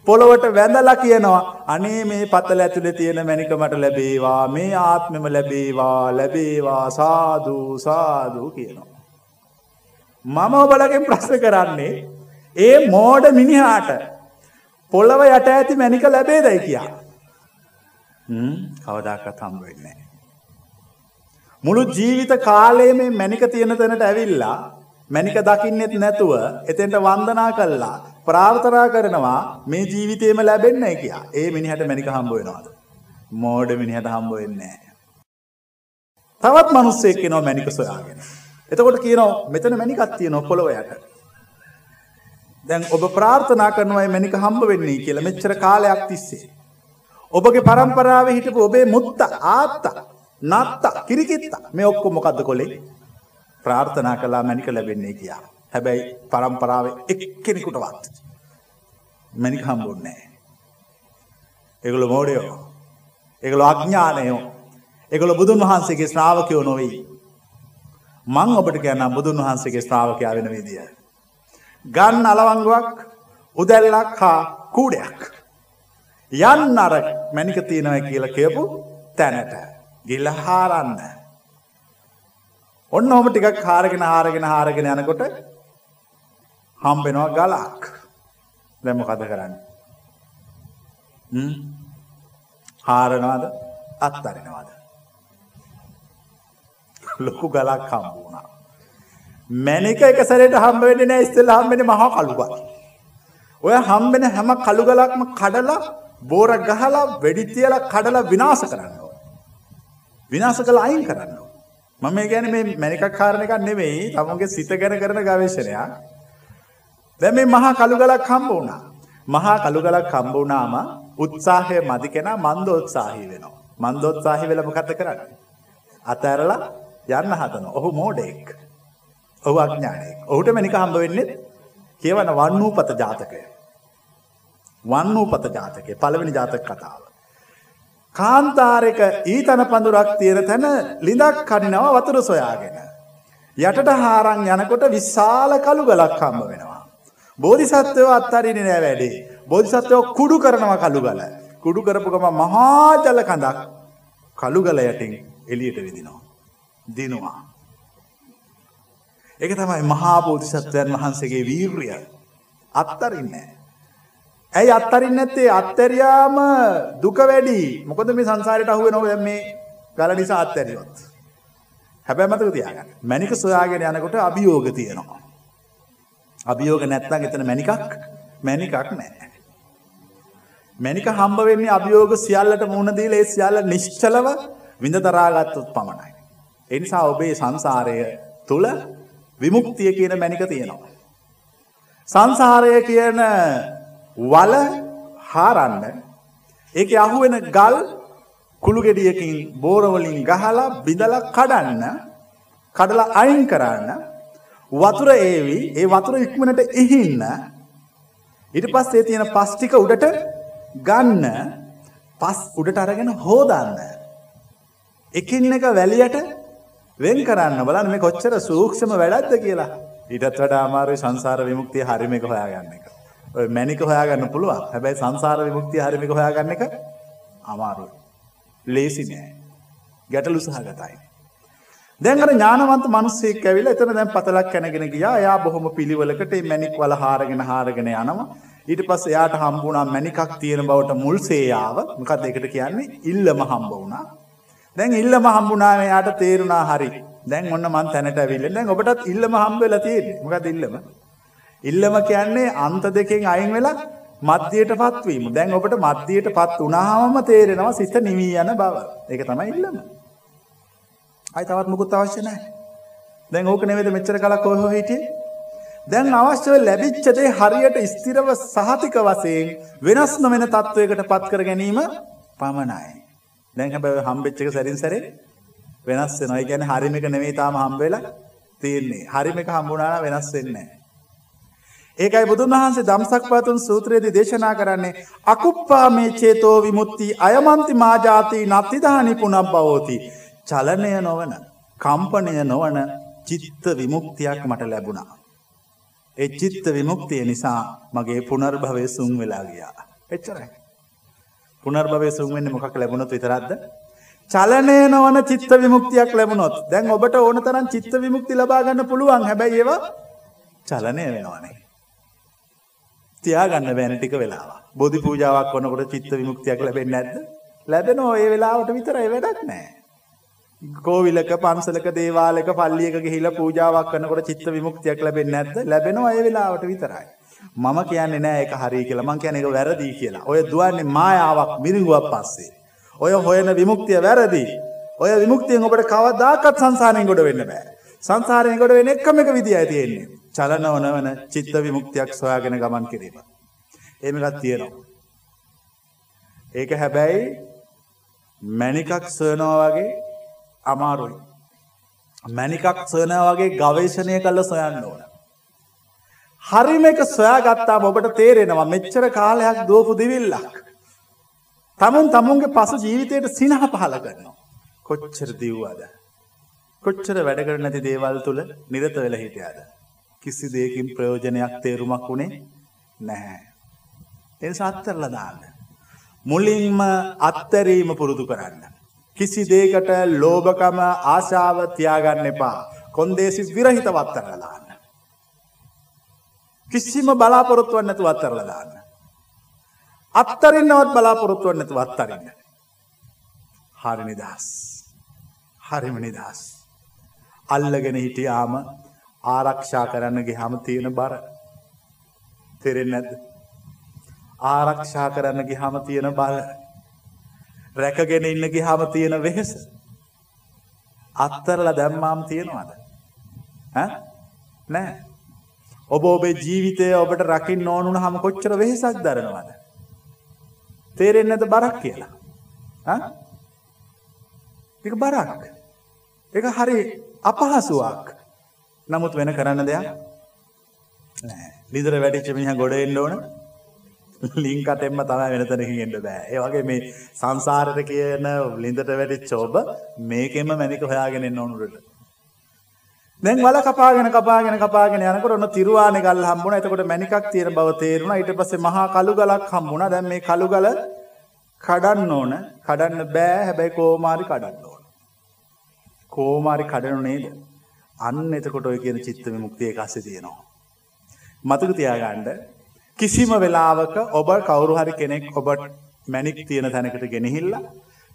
පොළොවට වැඳලා කියනවා අනේ මේ පතල ඇතුලේ තියෙන මැණික මට ලැබේවා මේ ආත්මෙම ලැබේවා ලැබේවා සාදු සාදු කියනවා. මම ඔබලගෙන් ප්‍රශ්න කරන්නේ ඒ මෝඩ මිනිහාට පොළව යට ඇති මැනික ලැබේදයි කියා. කවදාකත් හම්බ වෙන්නේ මුළු ජීවිත කාලයේ මේ මැනික තියෙන තැනට ඇවිල්ලා මැනික දකින්නෙත් නැතුව එතෙන්ට වන්දනා කළා ප්‍රාර්ථනා කරනවා මේ ජීවිතේම ලැබෙන්නේ කියා. ඒ මිනිහට මැනික හම්බ වෙනවද? මෝඩ මිනිහට හම්බ වෙන්නේ නැහැ. තවත් මිනිස්සෙක් එනවා මැනික සොයාගෙන. එතකොට කියනවා මෙතන මැනිකක් තියෙනවා පොළොව යට. දැන් ඔබ ප්‍රාර්ථනා කරනවා මැනික හම්බ වෙන්නේ කියලා මෙච්චර කාලයක් තිස්සේ. ඔබගේ පරම්පරාවේ හිටපු ඔබේ මුත්ත ආත්ත නත්ත කිරිකිත්ත මේ ඔක්කොම මොකද්ද කොලේ? ප්‍රාර්ථනා කළා මැනික ලැබෙන්නේ කියා. හැබැයි පරම්පරාවේ එක්කෙනෙකුටවත් මැනික හම්බුන්නේ නැහැ. ඒගොල්ලෝ මෝඩයෝ. ඒගොල්ලෝ අඥානයෝ. ඒගොල්ලෝ බුදුන් වහන්සේගේ ශ්‍රාවකයෝ නොවේ. මං ඔබට කියන්නම් බුදුන් වහන්සේගේ ශ්‍රාවකයා වෙන විදිය. ගන්න අලවංගුවක් උදැල්ලක් හා කූඩයක්. යන්න අර මැනික තියෙනව කියලා කියපු තැනට ගිල්ල හාරන්න. ඔන්න ඔහම ටිකක් හාරගෙන හාරගෙන හාරගෙන යනකොට හම්බෙනවා ගලක් දැම්ම කද කරන්න. හාරනවාද අත්තරෙනවාද. ලොකු ගලක් හම්බුණා. මැනික එක සැරේට හම්බ වෙන්නේ නැහැ ඉස්සෙල්ලා හම්බෙන්නේ මහා කළුගල්. ඔය හම්බෙන හැම කළුගලක්ම කඩලා බෝර ගහලා වෙඩි තියලා කඩලා විනාශ කරනවා. විනාශ කළා අයින් කරනවා. මම මේ කියන්නේ මේ මැනිකක් කාරණ එකක් නෙවෙයි තමුන්ගේ සිත ගැන කරන ගවේෂණයක්. දැන් මේ මහා කළුගලක් හම්බ වුණා. මහා කළුගලක් හම්බ වුණාම උත්සාහය මදි කෙනා මන්දෝත්සාහී වෙනවා. මන්දෝත්සාහී වෙලා මොකද කරන්නේ? අතෑරලා යන්න හදනවා. ඔහු මෝඩෙක්. ඔහු අඥානය. ඔහුට මැනික හම්බ වෙන්නේ කියවන වන්නූපත ජාතකය. වන්නූපත ජාතකය පළවෙනි ජාතක කතාව. කාන්තාරක ඊතන පඳුරක් තියෙන තැන ලිඳක් කඩිනව වතුර සොයාගෙන. යටට හාරං යනකොට විශාල කළු ගලක් හම්බ වෙනවා. බෝධිසත්වයෝ අත්තරින නෑ වැඩේ. බෝධිසත්වයෝ කුඩු කරනවා කළු ගල. කුඩු කරපු ගම මහාජල කඳක් කළු ගල යටින් එලියට විදිනවා. දිනවා. ඒක තමයි මහා බෝධිසත්වයන් වහන්සේගේ වීර්ය අත්තරින්නේ. ඇයි අත්තරින් නැත්තේ අත්තරියාම දුක වැඩි මොකද මේ සංසාරයට අහුවේ නොව මේ ගල නිසා අත්තරියොත්. හැබැයි මතක තියාගන්න. මණික සොයාගෙන යනකොට අභියෝග තියෙනවා. අභියෝග නැත්තම් එතන මණිකක් මණිකක් නැහැ. මණික හම්බ වෙන්නේ අභියෝග සියල්ලට මුහුණ දීලා ඒ සියල්ල නිශ්චලව විඳ දරාගත්තොත් පමණයි. ඒ නිසා ඔබේ සංසාරය තුල විමුක්තිය කියන මණික තියෙනවා. සංසාරය කියන වල හාරන්න. ඒකේ අහුවෙන ගල් කුළු ගෙඩියකින් බෝරවලින් ගහලා බිඳලා කඩන්න කඩලා අයින් කරන්න. වතුර ඒවි ඒ වතුර ඉක්මනට ඉහින්න. ඊට පස්සේ තියෙන පස් ටික උඩට ගන්න. පස් උඩට අරගෙන හොදන්න. එකින් එක වැලියට වෙන් කරන්න. බලන්න මේ කොච්චර සූක්ෂම වැඩක්ද කියලා. ඊටත් වඩා අමාරුයි සංසාර විමුක්තිය හරියම එක හොයාගන්න එක. ඔය මැනික හොයාගන්න පුළුවන් හැබැයි සංසාර විමුක්තිය හරියම එක හොයාගන්න එක අමාරුයි ලේසි නෑ ගැටලු සහගතයි දැන් අර ඥානවන්ත මිනිස්සෙක් ඇවිල්ලා එතන දැන් පතලක් කනගෙන ගියා. එයා බොහොම පිළිවෙලකට මේ මැණික් වල හාරගෙන හාරගෙන යනවා. ඊට පස්සේ එයාට හම්බ වුණා මැණිකක් තියෙන බවට මුල් සේයාව. මොකක්ද ඒකට කියන්නේ? ඉල්ලම හම්බ වුණා. දැන් ඉල්ලම හම්බුණා එයාට තේරුණා හරි. දැන් ඔන්න මං තැනට ඇවිල්ලා. දැන් ඔබටත් ඉල්ලම හම්බ වෙලා තියෙන්නේ. මොකක්ද ඉල්ලම? ඉල්ලම කියන්නේ අන්ත දෙකෙන් අයින් වෙලා මධ්‍යයටපත් වීම. දැන් ඔබට මධ්‍යයටපත් වුණාම තේරෙනවා සිත නිවි යන බව. ඒක තමයි ඉල්ලම. අයි තවත් මුකුත් අවශ්‍ය නැහැ. දැන් ඕක නෙවෙයිද මෙච්චර කලක් ඔය හොය හිටියේ? දැන් අවශ්‍යව ලැබිච්ච දේ හරියට ස්ථිරව සහතික වශයෙන් වෙනස් නොවන තත්වයකට පත් කර ගැනීම පමණයි. දැන් හැබැයි හම්බෙච්ච එක සැරින් සැරේ වෙනස් වෙනවා. ඒ කියන්නේ හරිම එක නෙවෙයි තාම හම්බ වෙලා තියෙන්නේ. හරිම එක හම්බුණා නම් වෙනස් වෙන්නේ නැහැ. ඒකයි බුදුන් වහන්සේ ධම්සක්පවතුන් සූත්‍රයේදී දේශනා කරන්නේ අකුප්පා මේ චේතෝ විමුක්ති අයමන්ති මාජාති නත්තිදානි පුනබ්බවෝති චලනය නොවන කම්පනය නොවන චිත්ත විමුක්තියක් මට ලැබුණා. ඒ චිත්ත විමුක්තිය නිසා මගේ පුනර්භවය සුන් වෙලා ගියා. එච්චරයි. පුනර්භවය සුන් වෙන්නේ මොකක් ලැබුණොත් විතරක්ද? චලනය නොවන චිත්ත විමුක්තියක් ලැබුණොත්. දැන් ඔබට ඕන තරම් චිත්ත විමුක්ති ලබා ගන්න පුළුවන්. හැබැයි ඒවා චලනය වෙනවනේ. තියාගන්න බෑන ටික වෙලාවක්. බෝධි පූජාවක් කරනකොට චිත්ත විමුක්තියක් ලැබෙන්නේ නැද්ද? ලැබෙනවා ඒ වෙලාවට විතරයි වැඩක් නැහැ. කෝවිලක පන්සලක දේවාලක පල්ලියක ගිහිල්ලා පූජාවක් කරනකොට චිත්ත විමුක්තියක් ලැබෙන්නේ නැද්ද? ලැබෙනවා ඒ වෙලාවට විතරයි. මම කියන්නේ නෑ ඒක හරි කියලා. මං කියන්නේ ඒක වැරදි කියලා. ඔය දුවන්නේ මායාවක් මිරිඟුවක් පස්සේ. ඔය හොයන විමුක්තිය වැරදි. ඔය විමුක්තියෙන් ඔබට කවදාකවත් සංසාරයෙන් ගොඩ වෙන්න බෑ. සංසාරයෙන් ගොඩ වෙන එකම එක විදියයි තියෙන්නේ. චලනව නවන චිත්ත විමුක්තියක් සොයාගෙන ගමන් කිරීම. එහෙම එකක් තියෙනවා. ඒක හැබැයි මණිකක් සොයනවා වගේ අමාරුයි. මැනිකක් සොයනා වගේ ගවේශණය කළ සොයන්න ඕන. හරිම එක සොයාගත්තාම ඔබට තේරෙනවා මෙච්චර කාලයක් දුවපු දිවිල්ලක්. තමුන් තමුන්ගේ පසු ජීවිතයට සිනහ පහල කරනවා. කොච්චර දිව්වාද. කොච්චර වැඩකර නැති දේවල් තුළ නිරත වෙල හිටියාද. කිසි දෙයකින් ප්‍රයෝජනයක් තේරුමක් වුණේ නැහැ. එ සත්තරල දාන්න. මුලින්ම අත්තරීම පුරුදු කරන්න. කිසි දේකට ලෝභකම ආශාව තියාගන්න එපා. කොන්දේසි විරහිත වත්තරලා දාන්න. කිසිම බලාපොරොත්තුවක් නැතුව අත්තරලා දාන්න. අත්තරින්නවත් බලාපොරොත්තුවක් නැතුව අත්තරින්න. හරි නිදහස්. හරිම නිදහස්. අල්ලගෙන හිටියාම ආරක්ෂා කරන්න ගියාම තියෙන බර තේරෙන්නේ නැද්ද? ආරක්ෂා කරන්න ගියාම තියෙන බර රැකගෙන ඉන්න ගියාම තියෙන වෙහෙස අත්තරලා දැම්මාම තියෙනවද? ඈ නෑ. ඔබ ඔබේ ජීවිතය ඔබට රකින්න ඕන වුණාම කොච්චර වෙහෙසක් දරනවද? තේරෙන්නේ නැද්ද බරක් කියලා? ඈ? ඒක බරක්. ඒක හරි අපහසුයක්. නමුත් වෙන කරන්න දෙයක් නෑ. ලිදර වැටිච්ච මිනිහා ගොඩ එන්න ඕන. ලින්කටෙන්ම තමයි වෙන තැනකින් එන්න බෑ. ඒ වගේ මේ සංසාරෙට කියන ලින්දට වැටිච්ච ඔබ මේකෙම මැනික හොයාගෙන එන්න ඕනුරට. දැන් වල කපාගෙන කපාගෙන කපාගෙන යනකොට ඔන්න තිරුවානේ ගල් හම්බුණා. එතකොට මැනිකක් තියෙන බව තේරුණා. ඊට පස්සේ මහා කළු ගලක් හම්බුණා. දැන් මේ කළු ගල කඩන්න ඕන. කඩන්න බෑ. හැබැයි කොමාරි කඩන්න ඕන. කොමාරි කඩනු නේද? අන්න එතකොට ඔය කියන චිත්ත විමුක්තිය එකස්සේ තියෙනවා. මතක තියාගන්න කිසිම වෙලාවක ඔබ කවුරු හරි කෙනෙක් ඔබ මැනික් තියෙන තැනකට ගෙනහිල්ලා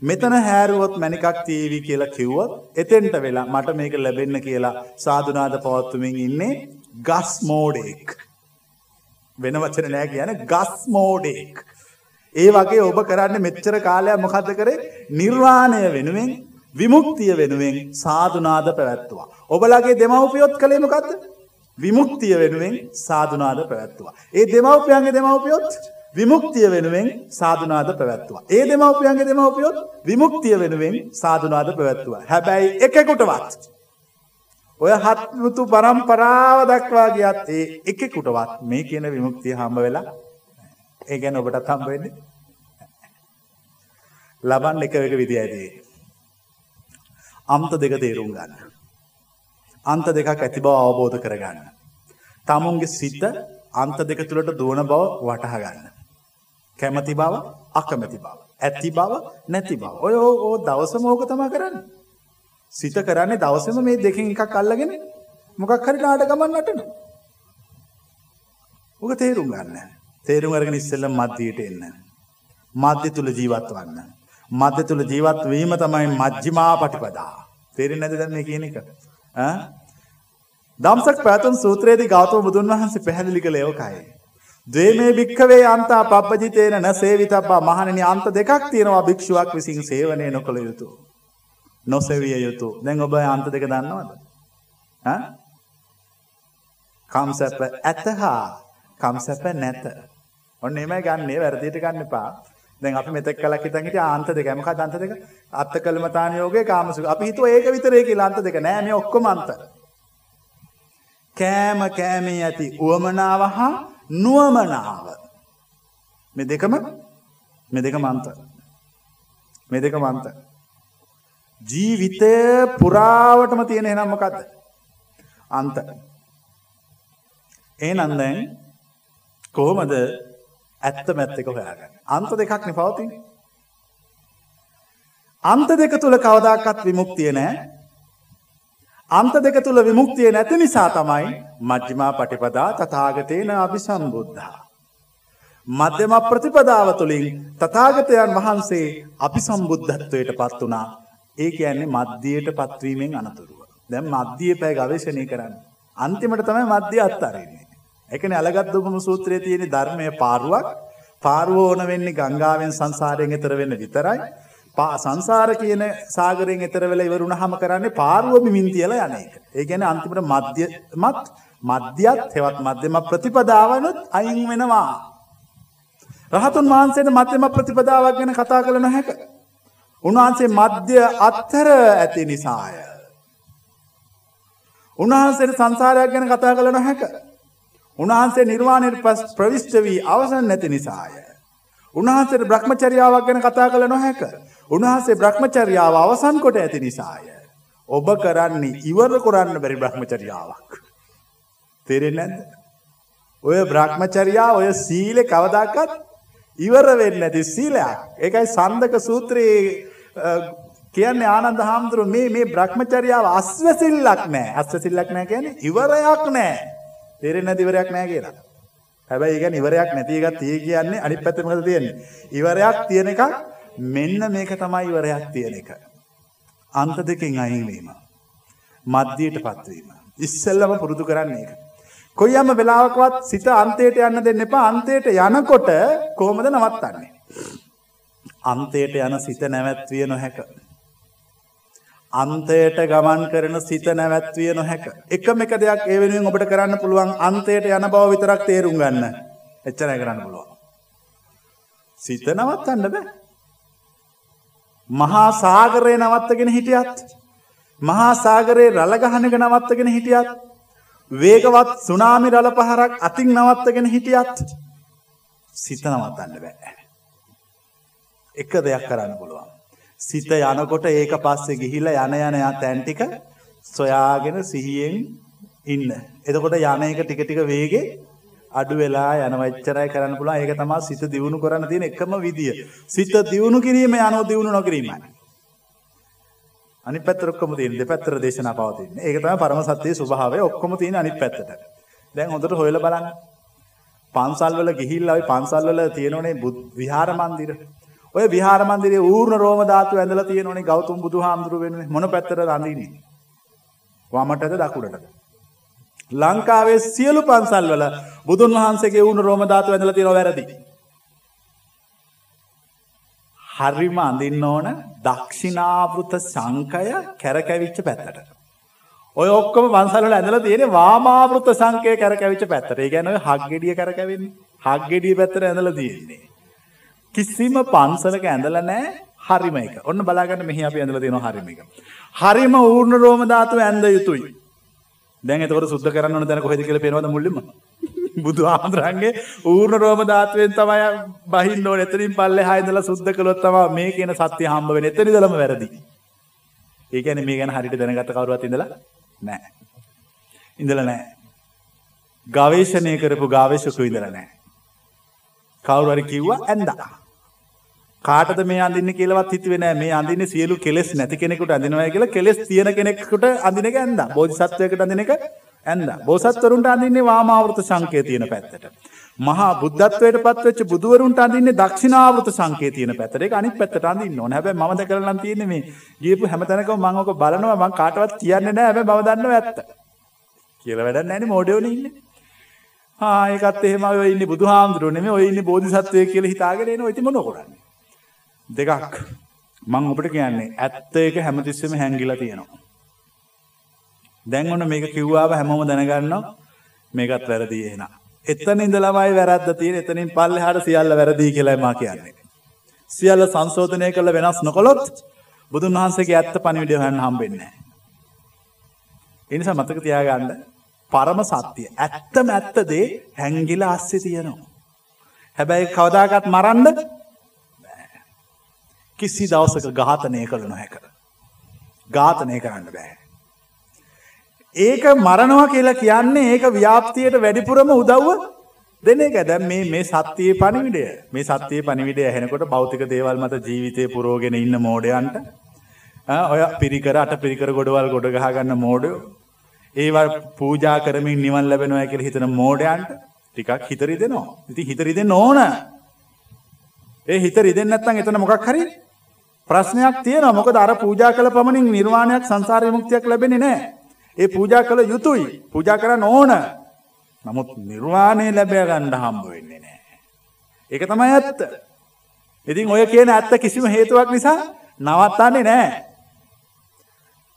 මෙතන හැරුවොත් මැනිකක් තීවි කියලා කිව්වොත් එතෙන්ට වෙලා මට මේක ලැබෙන්න කියලා සාධනාද පවත්තුමින් ඉන්නේ ගස් මෝඩෙක්. වෙන වචන නෑ කියන ගස් මෝඩෙක්. ඒ වගේ ඔබ කරන්න මෙච්චර කාලයක් මොකද කරේ නිර්වාණය වෙනුවෙන් විමුක්තිය වෙනුවෙන් සාධනාද පැවැත්තුවා. ඔබලගේ දෙමවපියොත් කළේ මොකක්ද විමුක්තිය වෙනුවෙන් සාධනාද පැවැත්තුවා. ඒ දෙමවපියන්ගේ දෙමවපියොත් විමුක්තිය වෙනුවෙන් සාධනාද පැවැත්තුවා. ඒ දෙමවපියන්ගේ දෙමවපියොත් විමුක්තිය වෙනුවෙන් සාධනාද පැවැත්තුවා. හැබැයි එකකුටවත්. ඔය හත්මුතු පරම්පරාව දක්වා ගියත් ඒ එකකුටවත් මේ කියන විමුක්තිය හම්බ වෙලා ඒ ගැන ඔබටත් හම්බ වෙන්නේ ලබන්න එක එක විදිය ඇති. අන්ත දෙක තේරුම් ගන්න. අන්ත දෙකක් ඇති බව අවබෝධ කරගන්න. තමුන්ගේ සිත අන්ත දෙක තුළට දුවන බව වටහා ගන්න. කැමති බව අකමැති බව. ඇති බව නැති බව. ඔය ඕ දවසම ඕක තමා කරන්න. සිත කරන්නේ දවසම මේ දෙකින් එකක් අල්ලගෙන මොකක් හරි නාටකමක් නටන. ඔක තේරුම් ගන්න. තේරුම් අරගෙන ඉස්සෙල්ලා මධ්‍යයට එන්න. මධ්‍ය තුල ජීවත් වන්න. මධ්‍ය තුල ජීවත් වීම තමයි මජ්ක්‍ධිමා පටිපදා. තේරෙන්නේ නැද්ද දැන් මේ කියන එක? ඈ දම්සක් පැතුම් සූත්‍රයේදී ගෞතම බුදුන් වහන්සේ පැහැදිලි කළේ ඕකයි. ද්වේමේ භික්ඛවේ අන්තා පබ්බජිතේන න සේවිතබ්බා මහණෙනි අන්ත දෙකක් තියෙනවා භික්ෂුවක් විසින් සේවනය නොකළ යුතු. නොසෙවිය යුතු. දැන් ඔබ අන්ත දෙක දන්නවද? ඈ? කම්සප්ප ඇතහා කම්සප්ප නැත. ඔන්න එමය ගන්නේ වැරදියට ගන්න එපා. දැන් අපි මෙතෙක් කලක් හිතන් හිටිය ආන්ත දෙක. මොකක්ද අන්ත දෙක? අත්ත කලමතාන යෝගේ කාමසුඛ. අපි හිතුවා ඒක විතරේ කියලා අන්ත දෙක. නෑ මේ ඔක්කොම අන්ත. කෑම කෑමේ ඇති උවමනාව හා නුවමනාව. මේ දෙකම මේ දෙක මන්ත. මේ දෙක මන්ත. ජීවිතය පුරාවටම තියෙන එහෙනම් මොකද්ද? අන්ත. එහෙනම් දැන් කොහොමද ඇත්ත මැත්ත එක හොයාගන්නේ? අන්ත දෙකක් නේ පවතින්නේ. අන්ත දෙක තුල කවදාකවත් විමුක්තිය නැහැ. අන්ත දෙක තුල විමුක්තිය නැති නිසා තමයි මජ්ක්‍ධිමා පටිපදා තථාගතේන අபிසම්බුද්ධා. මධ්‍යම ප්‍රතිපදාව තුළින් තථාගතයන් වහන්සේ අபிසම්බුද්ධත්වයට පත් වුණා. ඒ කියන්නේ මධ්‍යයට පත්වීමෙන් අනතුරුව. දැන් මධ්‍යයේ පැය ගවේෂණය කරන්න. අන්තිමට තමයි මධ්‍ය අත්හරින්නේ. ඒකනේ අලගත් දුපම සූත්‍රයේ තියෙන ධර්මයේ පාරුවක් පාරුව ඕන වෙන්නේ ගංගාවෙන් සංසාරයෙන් එතර වෙන්න විතරයි. සංසාර කියන සාගරයෙන් එතර වෙලා ඉවරුණාම කරන්නේ පාරුව බිමින් තියලා යන එක. ඒ කියන්නේ අන්තිමට මධ්‍යමත් මධ්‍යත් හෙවත් මධ්‍යම ප්‍රතිපදාවනොත් අයින් වෙනවා. රහතුන් වහන්සේට මධ්‍යම ප්‍රතිපදාවක් ගැන කතා කළ නොහැක. උන්වහන්සේ මධ්‍ය අත්තර ඇති නිසාය. උන්වහන්සේට සංසාරයක් ගැන කතා කළ නොහැක. උන්වහන්සේ නිර්වාණයට පස් ප්‍රවිෂ්ඨ වී අවසන් නැති නිසාය. උන්වහන්සේට බ්‍රහ්මචර්යාවක් ගැන කතා කළ නොහැක. උන්වහන්සේ බ්‍රහ්මචර්යාව අවසන් කොට ඇති නිසාය. ඔබ කරන්නේ ඉවර කරන්න බැරි බ්‍රහ්මචර්යාවක්. තේරෙන්නේ නැද්ද? ඔය බ්‍රහ්මචර්යාව ඔය සීලේ කවදාකවත් ඉවර වෙන්නේ නැති සීලයක්. ඒකයි සන්දක සූත්‍රයේ කියන්නේ ආනන්ද හාමුදුරුවෝ මේ මේ බ්‍රහ්මචර්යාව අස්වැසිල්ලක් නැහැ. අස්වැසිල්ලක් නැහැ කියන්නේ ඉවරයක් නැහැ. තේරෙන්නේ නැති ඉවරයක් නැහැ කියලා. හැබැයි ඒක ඉවරයක් නැති එකක් tie කියන්නේ අනිත් පැත්තේ මොකද තියෙන්නේ? ඉවරයක් තියෙන එකක් මෙන්න මේක තමයි ඉවරයක් තියෙන එක. අන්ත දෙකෙන් අයින් වීම. මධ්‍යයටපත් වීම. ඉස්සෙල්ලම පුරුදු කරන්නේ ඒක. කොයියම් වෙලාවකවත් සිත අන්තයට යන්න දෙන්න එපා. අන්තයට යනකොට කොහොමද නවත්තන්නේ? අන්තයට යන සිත නැවැත්විය නොහැක. අන්තයට ගමන් කරන සිත නැවැත්විය නොහැක. එකම එක දෙයක් ඒ වෙනුවෙන් ඔබට කරන්න පුළුවන් අන්තයට යන බව විතරක් තේරුම් ගන්න. එච්චරයි කරන්න පුළුවන්. සිත නවත්තන්න බෑ. මහා සාගරය නවත්තගෙන හිටියත් මහා සාගරයේ රළ ගහන එක නවත්තගෙන හිටියත් වේගවත් සුනාමි රළ පහරක් අතින් නවත්තගෙන හිටියත් සිත නවත්තන්න බෑ. එක දෙයක් කරන්න පුළුවන්. සිත යනකොට ඒක පස්සේ ගිහිල යන යනයා තැන්ටික සොයාගෙන සිහියෙන් ඉන්න. එතකොට යන එක ටික ටික වේගේ අඩු වෙලා යනවච්චරයි කරන්න පුළා ඒක තමා සිත දියුණු කරන්න තියෙන එකම විදිිය. සිත දියුණු කිරීම යනෝ දියුණු නොකිරීමයි. අනි පැත්තර ඔක්කොම තියෙන දෙපැත්තර දේශනා පවතින්න ඒක තමයි පරම සත්‍යයේ ස්වභාවය ඔක්කොම තියෙන අනිත් පැත්තට. දැන් හොඳට හොයලා බලන්න. පන්සල් වල ගිහිල්ලා ওই පන්සල් වල තියෙනෝනේ විහාර මන්දිර. ඔය විහාර මන්දිරයේ ඌර්ණ රෝම ධාතු ඇඳලා තියෙනෝනේ ගෞතම බුදුහාමුදුරු වෙනුවෙන් මොන පැත්තටද අඳින්නේ? වමටද දකුණටද? ලංකාවේ සියලු පන්සල් වල බුදුන් වහන්සේගේ ඌර්ණ රෝම ධාතු ඇඳලා තියෙනවා වැරදි. හරිම අඳින්න ඕන දක්ෂිනාවෘත සංකය කැරකැවිච්ච පැත්තට. ඔය ඔක්කොම පන්සල්වල ඇඳලා තියෙන්නේ වාමාවෘත සංකය කැරකැවිච්ච පැත්තට. ඒ කියන්නේ ඔය හක් ගෙඩිය කැරකැවෙන්නේ. හක් ගෙඩිය පැත්තට ඇඳලා තියෙන්නේ. කිසිම පන්සලක ඇඳලා නැහැ හරිම එක. ඔන්න බලාගන්න මෙහි අපි ඇඳලා තියෙනවා හරිම එක. හරිම ඌර්ණ රෝම ධාතුව ඇඳ යුතුයි. දැන් එතකොට සුද්ධ කරන්න ඕන දැන කොහෙද කියලා පේනවද මුලින්ම? බුදු ආමරන්ගේ ඌර්ණ රෝම ධාතුවෙන් තමයි බහින්න ඕනේ. එතනින් පල්ලෙහා ඉඳලා සුද්ධ කළොත් තමයි මේ කියන සත්‍ය හම්බ වෙන්නේ. එතන ඉඳලම වැරදි. ඒ කියන්නේ මේ ගැන හරියට දැනගත්ත කවුරුවත් ඉඳලා නැහැ. ඉඳලා නැහැ. ගවේෂණය කරපු ගාවේෂකයෝ ඉඳලා නැහැ. කවුරු හරි කිව්වා ඇඳා. කාටද මේ අඳින්න කියලාවත් හිතුවේ නෑ මේ අඳින්නේ සියලු කෙලෙස් නැති කෙනෙකුට අඳිනවා කියලා කෙලෙස් තියෙන කෙනෙකුට අඳින එක ඇඳා. බෝධිසත්වයකට අඳින එක ඇඳා. බෝසත්වරුන්ට අඳින්නේ වාමාවෘත සංකේ තියෙන පැත්තට. මහා බුද්ධත්වයට පත්වෙච්ච බුදුවරුන්ට අඳින්නේ දක්ෂිනාවෘත සංකේ තියෙන පැත්තට. ඒක අනිත් පැත්තට අඳින්න ඕනේ. හැබැයි මම දැකලා නම් තියෙන්නේ මේ ගියපු හැමතැනකම මම ඔක බලනවා මම කාටවත් කියන්නේ නෑ. හැබැයි මම දන්නවා ඇත්ත. කියලා වැඩක් නෑනේ මොඩියෝනේ ඉන්නේ. ආ ඒකත් එහෙම ඔය ඉන්නේ බුදුහාමුදුරුවෝ නෙමෙයි ඔය ඉන්නේ බෝධිසත්වයෙක් කියලා හිතාගෙන එනවා. ඉතින් මොනව කරන්නේ? දෙකක් මං ඔබට කියන්නේ ඇත්ත එක හැමතිස්සෙම හැංගිලා තියෙනවා. දැන් ඔන්න මේක කිව්වාම හැමෝම දැනගන්නවා මේකත් වැරදි එන. එතන ඉඳලාමයි වැරද්ද තියෙන. එතනින් පල්ලෙහාට සියල්ල වැරදි කියලා මා කියන්නේ. සියල්ල සංශෝධනය කළ වෙනස් නොකළොත් බුදුන් වහන්සේගේ ඇත්ත පණිවිඩය හොයන්න හම්බෙන්නේ නැහැ. ඒ නිසා මතක තියාගන්න පරම සත්‍ය ඇත්තම ඇත්ත දේ හැංගිලා අස්සේ තියෙනවා. හැබැයි කවදාකවත් මරන්න කිසි දවසක ඝාතනය කළ නොහැක. ඝාතනය කරන්න බෑ. ඒක මරණවා කියලා කියන්නේ ඒක ව්‍යාප්තියට වැඩිපුරම උදව්ව දෙන එක දැන් මේ මේ සත්‍යයේ පණිවිඩය මේ සත්‍යයේ පණිවිඩය ඇහෙනකොට භෞතික දේවල් මත ජීවිතේ පුරෝගෙන ඉන්න මෝඩයන්ට ඔය පිරිකර අට පිරිකර ගොඩවල් ගොඩ ගහ ගන්න මෝඩයෝ ඒවා පූජා කරමින් නිවන් ලැබෙනවා කියලා හිතන මෝඩයන්ට ටිකක් හිත රිදෙනවා. ඉතින් හිත රිදෙන්න ඕන. ඒ හිත රිදෙන්නේ නැත්නම් එතන මොකක් හරි ප්‍රශ්නයක් තියෙනවා මොකද අර පූජා කළ පමණින් නිර්වාණයක් සංසාර විමුක්තියක් ලැබෙන්නේ නැහැ. ඒ පූජා කළ යුතුයි. පූජා කරන්න ඕන. නමුත් නිර්වාණය ලැබ ගන්න හම්බ වෙන්නේ නැහැ. ඒක තමයි ඇත්ත. ඉතින් ඔය කියන ඇත්ත කිසිම හේතුවක් නිසා නවත්තන්නේ නැහැ.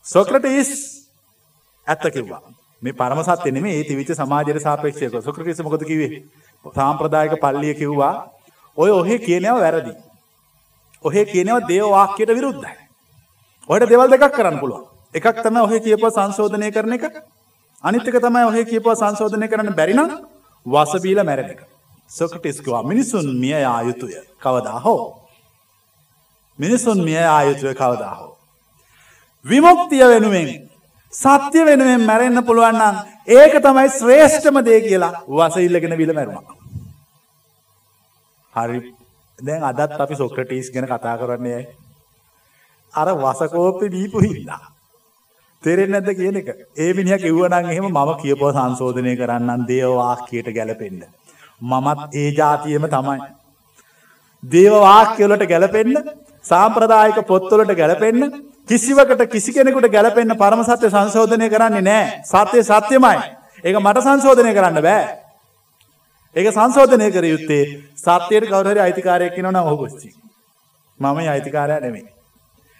සොක්‍රටිස් ඇත්ත කිව්වා. මේ පරම සත්‍ය නෙමෙයි ඒ තිවිච්ච සමාජයට සාපේක්ෂව සොක්‍රටිස් මොකද කිව්වේ? සාම්ප්‍රදායික පල්ලිය කිව්වා ඔය ඔහේ කියනව වැරදි. ඔහේ කියනවා දේව වාක්‍යයට විරුද්ධයි. ඔයට දෙවල් දෙකක් කරන්න පුළුවන්. එකක් තමයි ඔහේ කියපුව සංශෝධනය කරන එක. අනිත් එක තමයි ඔහේ කියපුව සංශෝධනය කරන්න බැරි නම් වස බීලා මැරෙන එක. සොක්‍රටිස් කිව්වා මිනිසුන් මිය යා යුතුය කවදා හෝ. මිනිසුන් මිය යා යුතුය කවදා හෝ. විමුක්තිය වෙනුවෙන් සත්‍ය වෙනුවෙන් මැරෙන්න පුළුවන් නම් ඒක තමයි ශ්‍රේෂ්ඨම දේ කියලා වස ඉල්ලගෙන විල මැරුණා. හරි දැන් අදත් අපි සොක්‍රටිස් ගැන කතා කරන්නේ ඇයි? අර වසකෝප්පේ දීපු හින්දා. තේරෙන්නේ නැද්ද කියන එක? ඒ මිනිහා කිව්වනම් එහෙම මම කියපුව සංශෝධනය කරන්නම් දේව වාක්‍යයට ගැලපෙන්න. මමත් ඒ જાතියෙම තමයි. දේව වාක්‍ය වලට ගැලපෙන්න, සාම්ප්‍රදායික පොත්වලට ගැලපෙන්න, කිසිවකට කිසි කෙනෙකුට ගැලපෙන්න පරම සත්‍ය සංශෝධනය කරන්නේ නැහැ. සත්‍ය සත්‍යමයි. ඒක මට සංශෝධනය කරන්න බෑ. ඒක සංශෝධනය කර යුත්තේ සත්‍යයට කවුරු හරි අයිතිකාරයෙක් ඉන්නවා නම් ඔහු ගොස්ති. මම ඒ අයිතිකාරයා නෙමෙයි.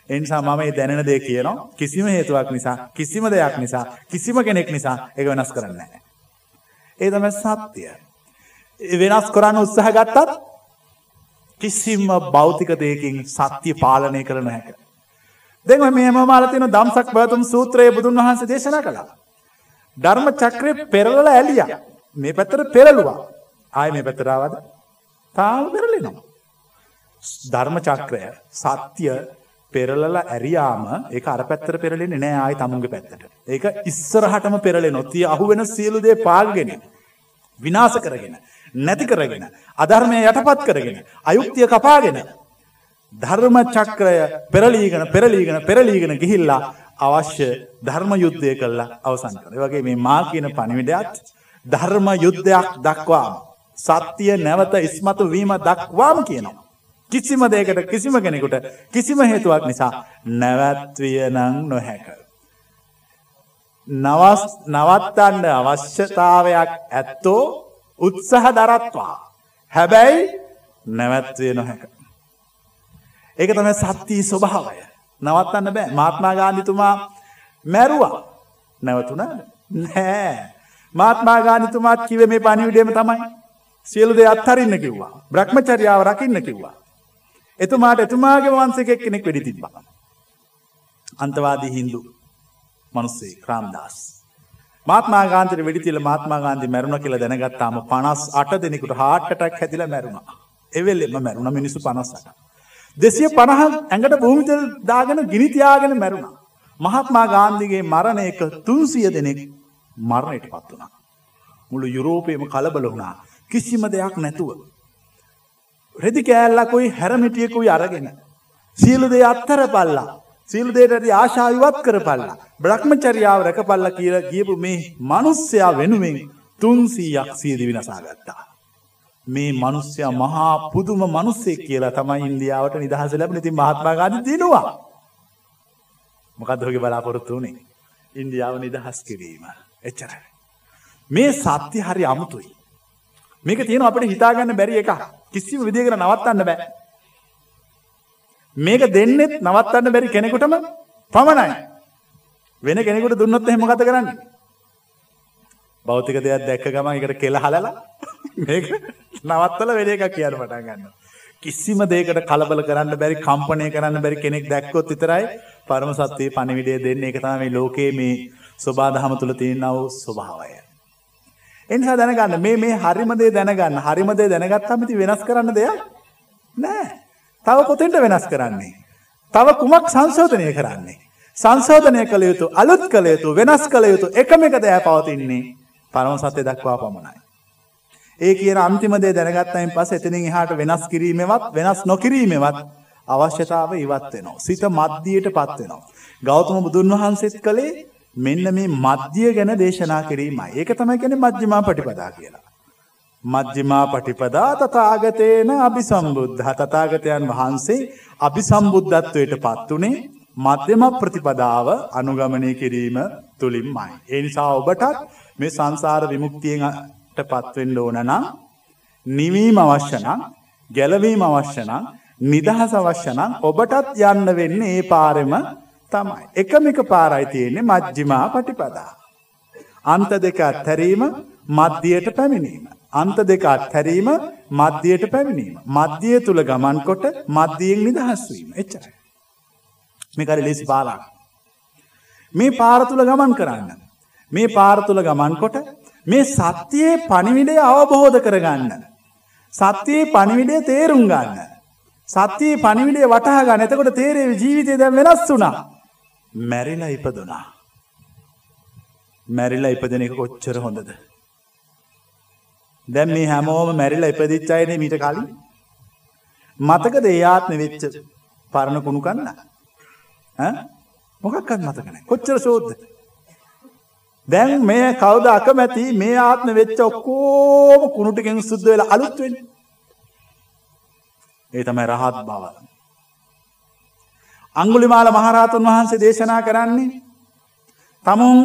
ඒ නිසා මම මේ දැනෙන දේ කියනවා කිසිම හේතුවක් නිසා කිසිම දෙයක් නිසා කිසිම කෙනෙක් නිසා ඒක වෙනස් කරන්නේ නැහැ. ඒ තමයි සත්‍ය. වෙනස් කරන්න උත්සාහ ගත්තත් කිසිම භෞතික දෙයකින් සත්‍ය පාලනය කළ නොහැක. දැන් මේ මම අහලා තියෙන ධම්සක් බවතුම් සූත්‍රයේ බුදුන් වහන්සේ දේශනා කළා. ධර්ම චක්‍රය පෙරලල ඇලිය මේ පැත්තර පෙරලුවා ආය මේ පැතරාවද තාම පෙරලෙනවා. ධර්ම චක්‍රය සත්‍යය පෙරලල ඇරියාම ඒ අර පැත්තර පෙරලෙන නෑ ආයි තමුන්ගේ පැත්තට. ඒක ඉස්සරහටම පෙරලෙ නොතිය අහු වෙන සියලුදේ පාල්ගෙන. විනාස කරගෙන. නැති කරගෙන. අධර්මය යටපත් කරගෙන. අයුක්තිය කපාගෙන. ධර්ම චක්‍රය පෙරලීගෙන පෙරලීගෙන පෙරලීගෙන ගිහිල්ලා අවශ්‍ය ධර්ම යුද්ධය කල්ලා අවසන් කර වගේ මේ මා කියන පනිවිඩයත් ධර්ම යුද්ධයක් දක්වාම සත්‍යය නැවත ඉස්මතු වීම දක්වාම කියනවා. කිසිම දෙයකට කිසිම කෙනෙකුට කිසිම හේතුවක් නිසා නැවැත්විය නං නොහැක. නවත්තන්න අවශ්‍යතාවයක් ඇත්තෝ උත්සහ දරත්වා. හැබැයි නැවැත්වය නොහැක. ඒක තම සත්තිී ස්වභාවය. නවත්තන්න බෑ මාත්මා ගාන්ධිතුමා මැරුවා නැවතුනාද නෑ මාත්මා ගානිතුමාත් කිව මේ පනිවිඩේම තමයි සියලු දෙ අත්හරින්න කිව්වා බ්‍රහ්මචරියාව රකින්න කිව්වා එතුමාට එතුමාගේ වන්සකෙක් කෙනෙක් වෙඩි තිබ්බා. අන්තවාදී හින්දු මනුස්සේ ක්‍රාම්දාස්. මාත්මා ගාන්තර වෙඩිතිල මාත්මා ගාන්ධි මැරුණ කියල දැනගත්තාම පනස් අට දෙනෙකුට හාටටක් හැදිල මැරුණ. එවෙල්ලෙම මැරුණ මිනිසු පනස්සට. දෙසිය පණහ ඇඟට භූමිතල් දාගෙන ගිනිතියාගෙන මැරුණ. මහත්මා ගාන්ධිගේ මරණයක තුන්සිය දෙනෙක් මරණයට පත් වනා. මුළු යුරෝපයම කලබල වුණා කිසිම දෙයක් නැතුව. රෙදි කෑල්ලකුයි හැරමිටියකුයි අරගෙන. සියලු දේ අත්තර පල්ලා සියලු දේට ආශාවිවත් කර පල්ලා. බ්‍රහ්මචරියාව රැක පල්ල කියල ගියපු මේ මනුස්්‍යයා වෙනුවෙන් තුන්සීයක් සියදි විනසාගත්තා. මේ මනුස්්‍යයා මහා පුදුම මනුස්සේ කියලා තමයි ඉන්දියාවට නිදහස ලැබ ති මහත්මාගාද දිනවා. මොකදහගේ බලාපොරොත්තු වනේ. ඉන්දියාව නිදහස් කිරීම. එච්චර. මේ සත්‍ය හරි අමුතුයි. මේක තියෙන අපට හිතාගන්න බැරි එක කිසිම විදිකට නවත්තන්න බෑ. මේක දෙන්නෙත් නවත්තන්න බැරි කෙනෙකුටම පමණයි. වෙන කෙනෙකුට දුන්නොත් එහෙම කත කරන්න. භෞතික දෙයක් දැක්ක ගම එකට කෙල හලලා මේක නවත්තල වෙන එක කියන්න පටන් ගන්න. කිසිම දෙයකට කලබල කරන්න බැරි කම්පනය කරන්න බැරි කෙනෙක් දැක්කොත් විතරයි පරම සත්‍යයේ පණිවිඩය දෙන්න එක තමයි ලෝකයේ මේ ස්වබාදහම තුළ තියෙනව ස්වභාවය. එනිසා දැනගන්න මේ මේ හරිමදේ දැනගන්න හරිමදේ දැනගත්තම ඉතින් වෙනස් කරන්න දෙයක් නෑ. තව කොතෙන්ද වෙනස් කරන්නේ? තව කුමක් සංශෝධනය කරන්නේ? සංශෝධනය කළ යුතු අලුත් කළ යුතු වෙනස් කළ යුතු එකම එක දෑ පවතින්නේ පරම සත්‍ය දක්වා පමණයි. ඒ කියන අන්තිම දේ දැනගත්තයින් පස්සේ එතනින් එහාට වෙනස් කිරීමෙවත් වෙනස් නොකිරීමෙවත් අවශ්‍යතාව ඉවත් වෙනවා. සිත මධ්‍යයට පත් වෙනවා. ගෞතම බුදුන් වහන්සේත් කළේ මෙන්න මේ මධ්‍ය ගැන දේශනා කිරීමයි. ඒක තමයි කියන්නේ මජ්ක්‍ධිමා පටිපදා කියලා. මජ්ක්‍ධිමා පටිපදා තථාගතේන අபிසම්බුද්ධ තථාගතයන් වහන්සේ අபிසම්බුද්ධත්වයට පත් උනේ මධ්‍යම ප්‍රතිපදාව අනුගමනය කිරීම තුලින්මයි. ඒ නිසා ඔබටත් මේ සංසාර විමුක්තියට පත්වෙන්න ඕන නම් නිවීම අවශ්‍ය නම් ගැලවීම අවශ්‍ය නම් නිදහස අවශ්‍ය නම් ඔබටත් යන්න වෙන්නේ ඒ පාරෙම තමයි. එකමික පාරයි තියෙන්නේ මජ්ජිමා පටිපදා. අන්ත දෙක අත්හැරීම මධ්‍යයට පැමිණීම. අන්ත දෙක අත්හැරීම මධ්‍යයට පැමිණීම. මධ්‍යය තුළ ගමන් කොට මධ්‍යයෙන් නිදහස්වීම එච්චරයි. මේකර ලෙසි පාලා. මේ පාරතුළ ගමන් කරන්න. මේ පාරතුළ ගමන් කොට මේ සත්‍යයේ පණිවිඩය අවබෝධ කරගන්න. සත්‍යයේ පණිවිඩය තේරුම් ගන්න. සත්‍යයේ පණිවිඩේ වටහා ගන්න එතකොට තේරේ ජීවිතය දැන් වෙනස් වුණා. මැරිලා ඉපදුනා. මැරිලා ඉපදෙන එක කොච්චර හොඳද. දැන් මේ හැමෝම මැරිලා ඉපදිච්ච අයනේ මීට කලින්. මතකද ඒ ආත්මෙ වෙච්ච පරණ කුණු කන්න? ඈ මොකක්වත් මතක නැහැ. කොච්චර ෂෝද්ද? දැන් මේ කවුද අකමැති මේ ආත්ම වෙච්ච ඔක්කොම කුණු ටිකෙන් සුද්ධ වෙලා අලුත් වෙන්නේ. ඒ තමයි රහත් බව. අංගුලිමාල මහරහතුන් වහන්සේ දේශනා කරන්නේ තමුන්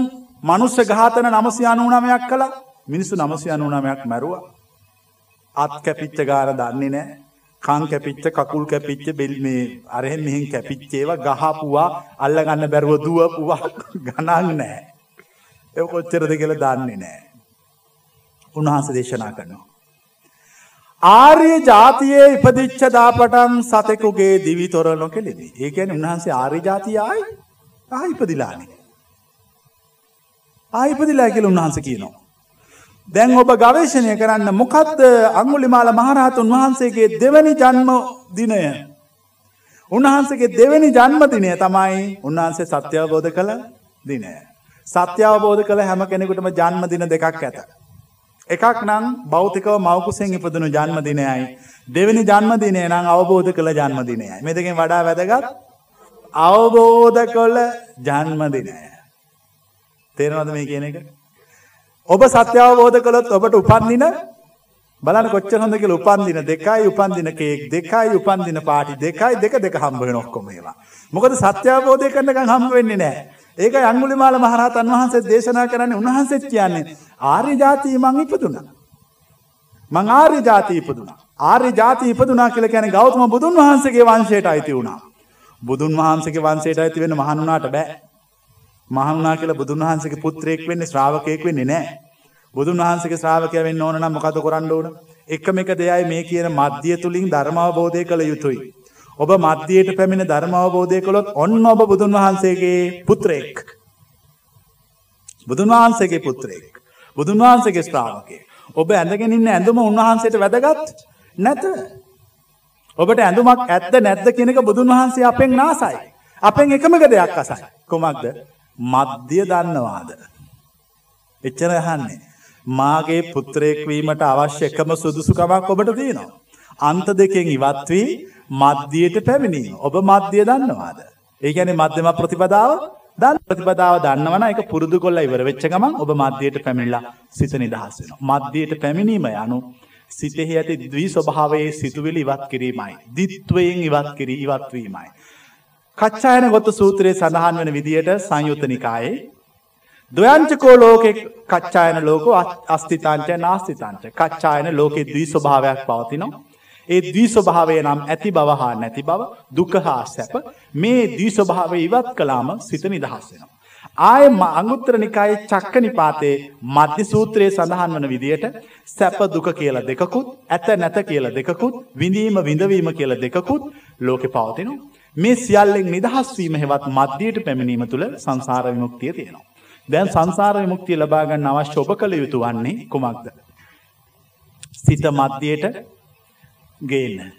මනුස්්‍ය ඝාතන නමසි අනුනමයක් කළ මිනිස්සු නමසි අනුනමයක් මැරුව අත් කැපිච්ච ගාර දන්නේ නෑ කං කැපිච්ච කකුල් කැපිච්ච බෙල් මේ අරහෙන් මෙහින් කැපිච්චේව ගහපුවා අල්ලගන්න බැරුව දුවපුවා ගණන් නෑ එ කොච්චරද කියල දන්නේ නෑ උන්වහන්ස දේශනා කරනවා ආර්ය ජාතියේ ඉපදිච්ච දාපටන් සතෙකුගේ දිවි තොර නොකෙලෙමි. ඒ කියන්නේ උන්වහන්සේ ආර්ය ජාතිය ආයි ආයි ඉපදිලානේ. ආයිපදිලා කියලා උන්වහන්සේ කියනවා. දැන් ඔබ ගවේෂණය කරන්න මොකක්ද අංගුලිමාල මහරහතුන් වහන්සේගේ දෙවැනි ජන්ම දිනය. උන්වහන්සේගේ දෙවැනි ජන්මදිනය තමයි උන්වහන්සේ සත්‍යවබෝධ කළ දිනය. සත්‍යාවබෝධ කළ හැම කෙනෙකුටම ජන්මදින දෙකක් ඇත. එකක් නම් බෞතිකව මවකුසෙන් ඉපදනු ජන්මදිනයයි. දෙවැනි ජන්මදිනය නම් අවබෝධ කළ ජන්මදිනයයි. මෙදකින් වඩා වැදගත් අවබෝධ කොල්ල ජන්මදිනය. තේරවද මේ කියන එක. ඔබ සත්‍යාවබෝධ කළොත් ඔබට උපන්දින බලන්න කොච්චර හොඳ කියලා උපන්දින දෙකයි උපන්දින කේක් දෙකයි උපන්දින පාටි දෙකයි දෙක දෙක හම්බ වෙන ඔක්කොම ඒවා. මොකද සත්‍යාවබෝධය කරනකන් හම්බ වෙන්නේ නැහැ. ඒකයි අඟුලිමාල මහරහතන් වහන්සේ දේශනා කරන්නේ උන්වහන්සේත් කියන්නේ ආර්ය ජාතිය මං ඉපදුණා. මං ආර්ය ජාතිය ඉපදුණා. ආර්ය ජාතිය ඉපදුණා කියලා කියන්නේ ගෞතම බුදුන් වහන්සේගේ වංශයට අයිති වුණා. බුදුන් වහන්සේගේ වංශයට අයිති වෙන්න මහාන් වුණාට බෑ. මහාන් වුණා කියලා බුදුන් වහන්සේගේ පුත්‍රයෙක් වෙන්නේ ශ්‍රාවකයෙක් වෙන්නේ නැහැ. බුදුන් වහන්සේගේ ශ්‍රාවකයා වෙන්න ඕන නම් මොකද කරන්න ඕන? එකම එක දෙයයි මේ කියන මධ්‍ය තුලින් ධර්ම අවබෝධය කළ යුතුයි. ඔබ මධ්‍යයට පැමිණ ධර්ම අවබෝධය කළොත් ඔන්න ඔබ බුදුන් වහන්සේගේ පුත්‍රයෙක්. බුදුන් වහන්සේගේ පුත්‍රයෙක්. බුදුන් වහන්සේගේ ශ්‍රාවකයෙක්. ඔබ ඇඳගෙන ඉන්න ඇඳුම උන්වහන්සේට වැදගත් නැත. ඔබට ඇඳුමක් ඇත්ත නැද්ද කියන එක බුදුන් වහන්සේ අපෙන් නාසයි. අපෙන් එකමක දෙයක් අසයි. කොමක්ද? මධ්‍ය දන්නවාද? එච්චර අහන්නේ. මාගේ පුත්‍රයෙක් වීමට අවශ්‍ය එකම සුදුසුකමක් ඔබට තියෙනවා. අන්ත දෙකෙන් ඉවත් වී මධ්‍යයට පැමිණීම. ඔබ මධ්‍ය දන්නවාද? ඒ කියන්නේ මධ්‍යම ප්‍රතිපදාව දන්න ප්‍රතිපදාව දන්නවන එක පුරුදු කොල්ල ඉවර වෙච්ච ගමන් ඔබ මධ්‍යයට පැමිණිලා සිත නිදහස් වෙනවා. මධ්‍යයට පැමිණීම යනු සිතෙහි ඇති ද්වී ස්වභාවයේ සිතුවිලි ඉවත් කිරීමයි. දිත්වයෙන් ඉවත් කිරී ඉවත් වීමයි. කච්චායන ගොත්ත සූත්‍රයේ සඳහන් වෙන විදියට සංයුත්ත නිකායේ ද්වයංචකෝ ලෝකෙ කච්චායන ලෝකෝ අස්තිතාංච නාස්තිතාංච කච්චායන ලෝකෙ ද්වී ස්වභාවයක් පවතිනවා. ඒ ද්වී ස්වභාවය නම් ඇති බව හා නැති බව දුක හා සැප මේ ද්වී ස්වභාවය ඉවත් කළාම සිත නිදහස් වෙනවා. ආය අංගුත්තර නිකායේ චක්ක නිපාතේ මධ්‍ය සූත්‍රයේ සඳහන් වන විදියට සැප දුක කියලා දෙකකුත් ඇත නැත කියලා දෙකකුත් විඳීම විඳවීම කියලා දෙකකුත් ලෝකෙ පවතිනවා. මේ සියල්ලෙන් නිදහස් වීම හෙවත් මධ්‍යයට පැමිණීම තුළ සංසාර විමුක්තිය තියෙනවා. දැන් සංසාර විමුක්තිය ලබා ගන්න අවශ්‍ය ඔබ කළ යුතු වන්නේ කුමක්ද? සිත මධ්‍යයට ගේන්න.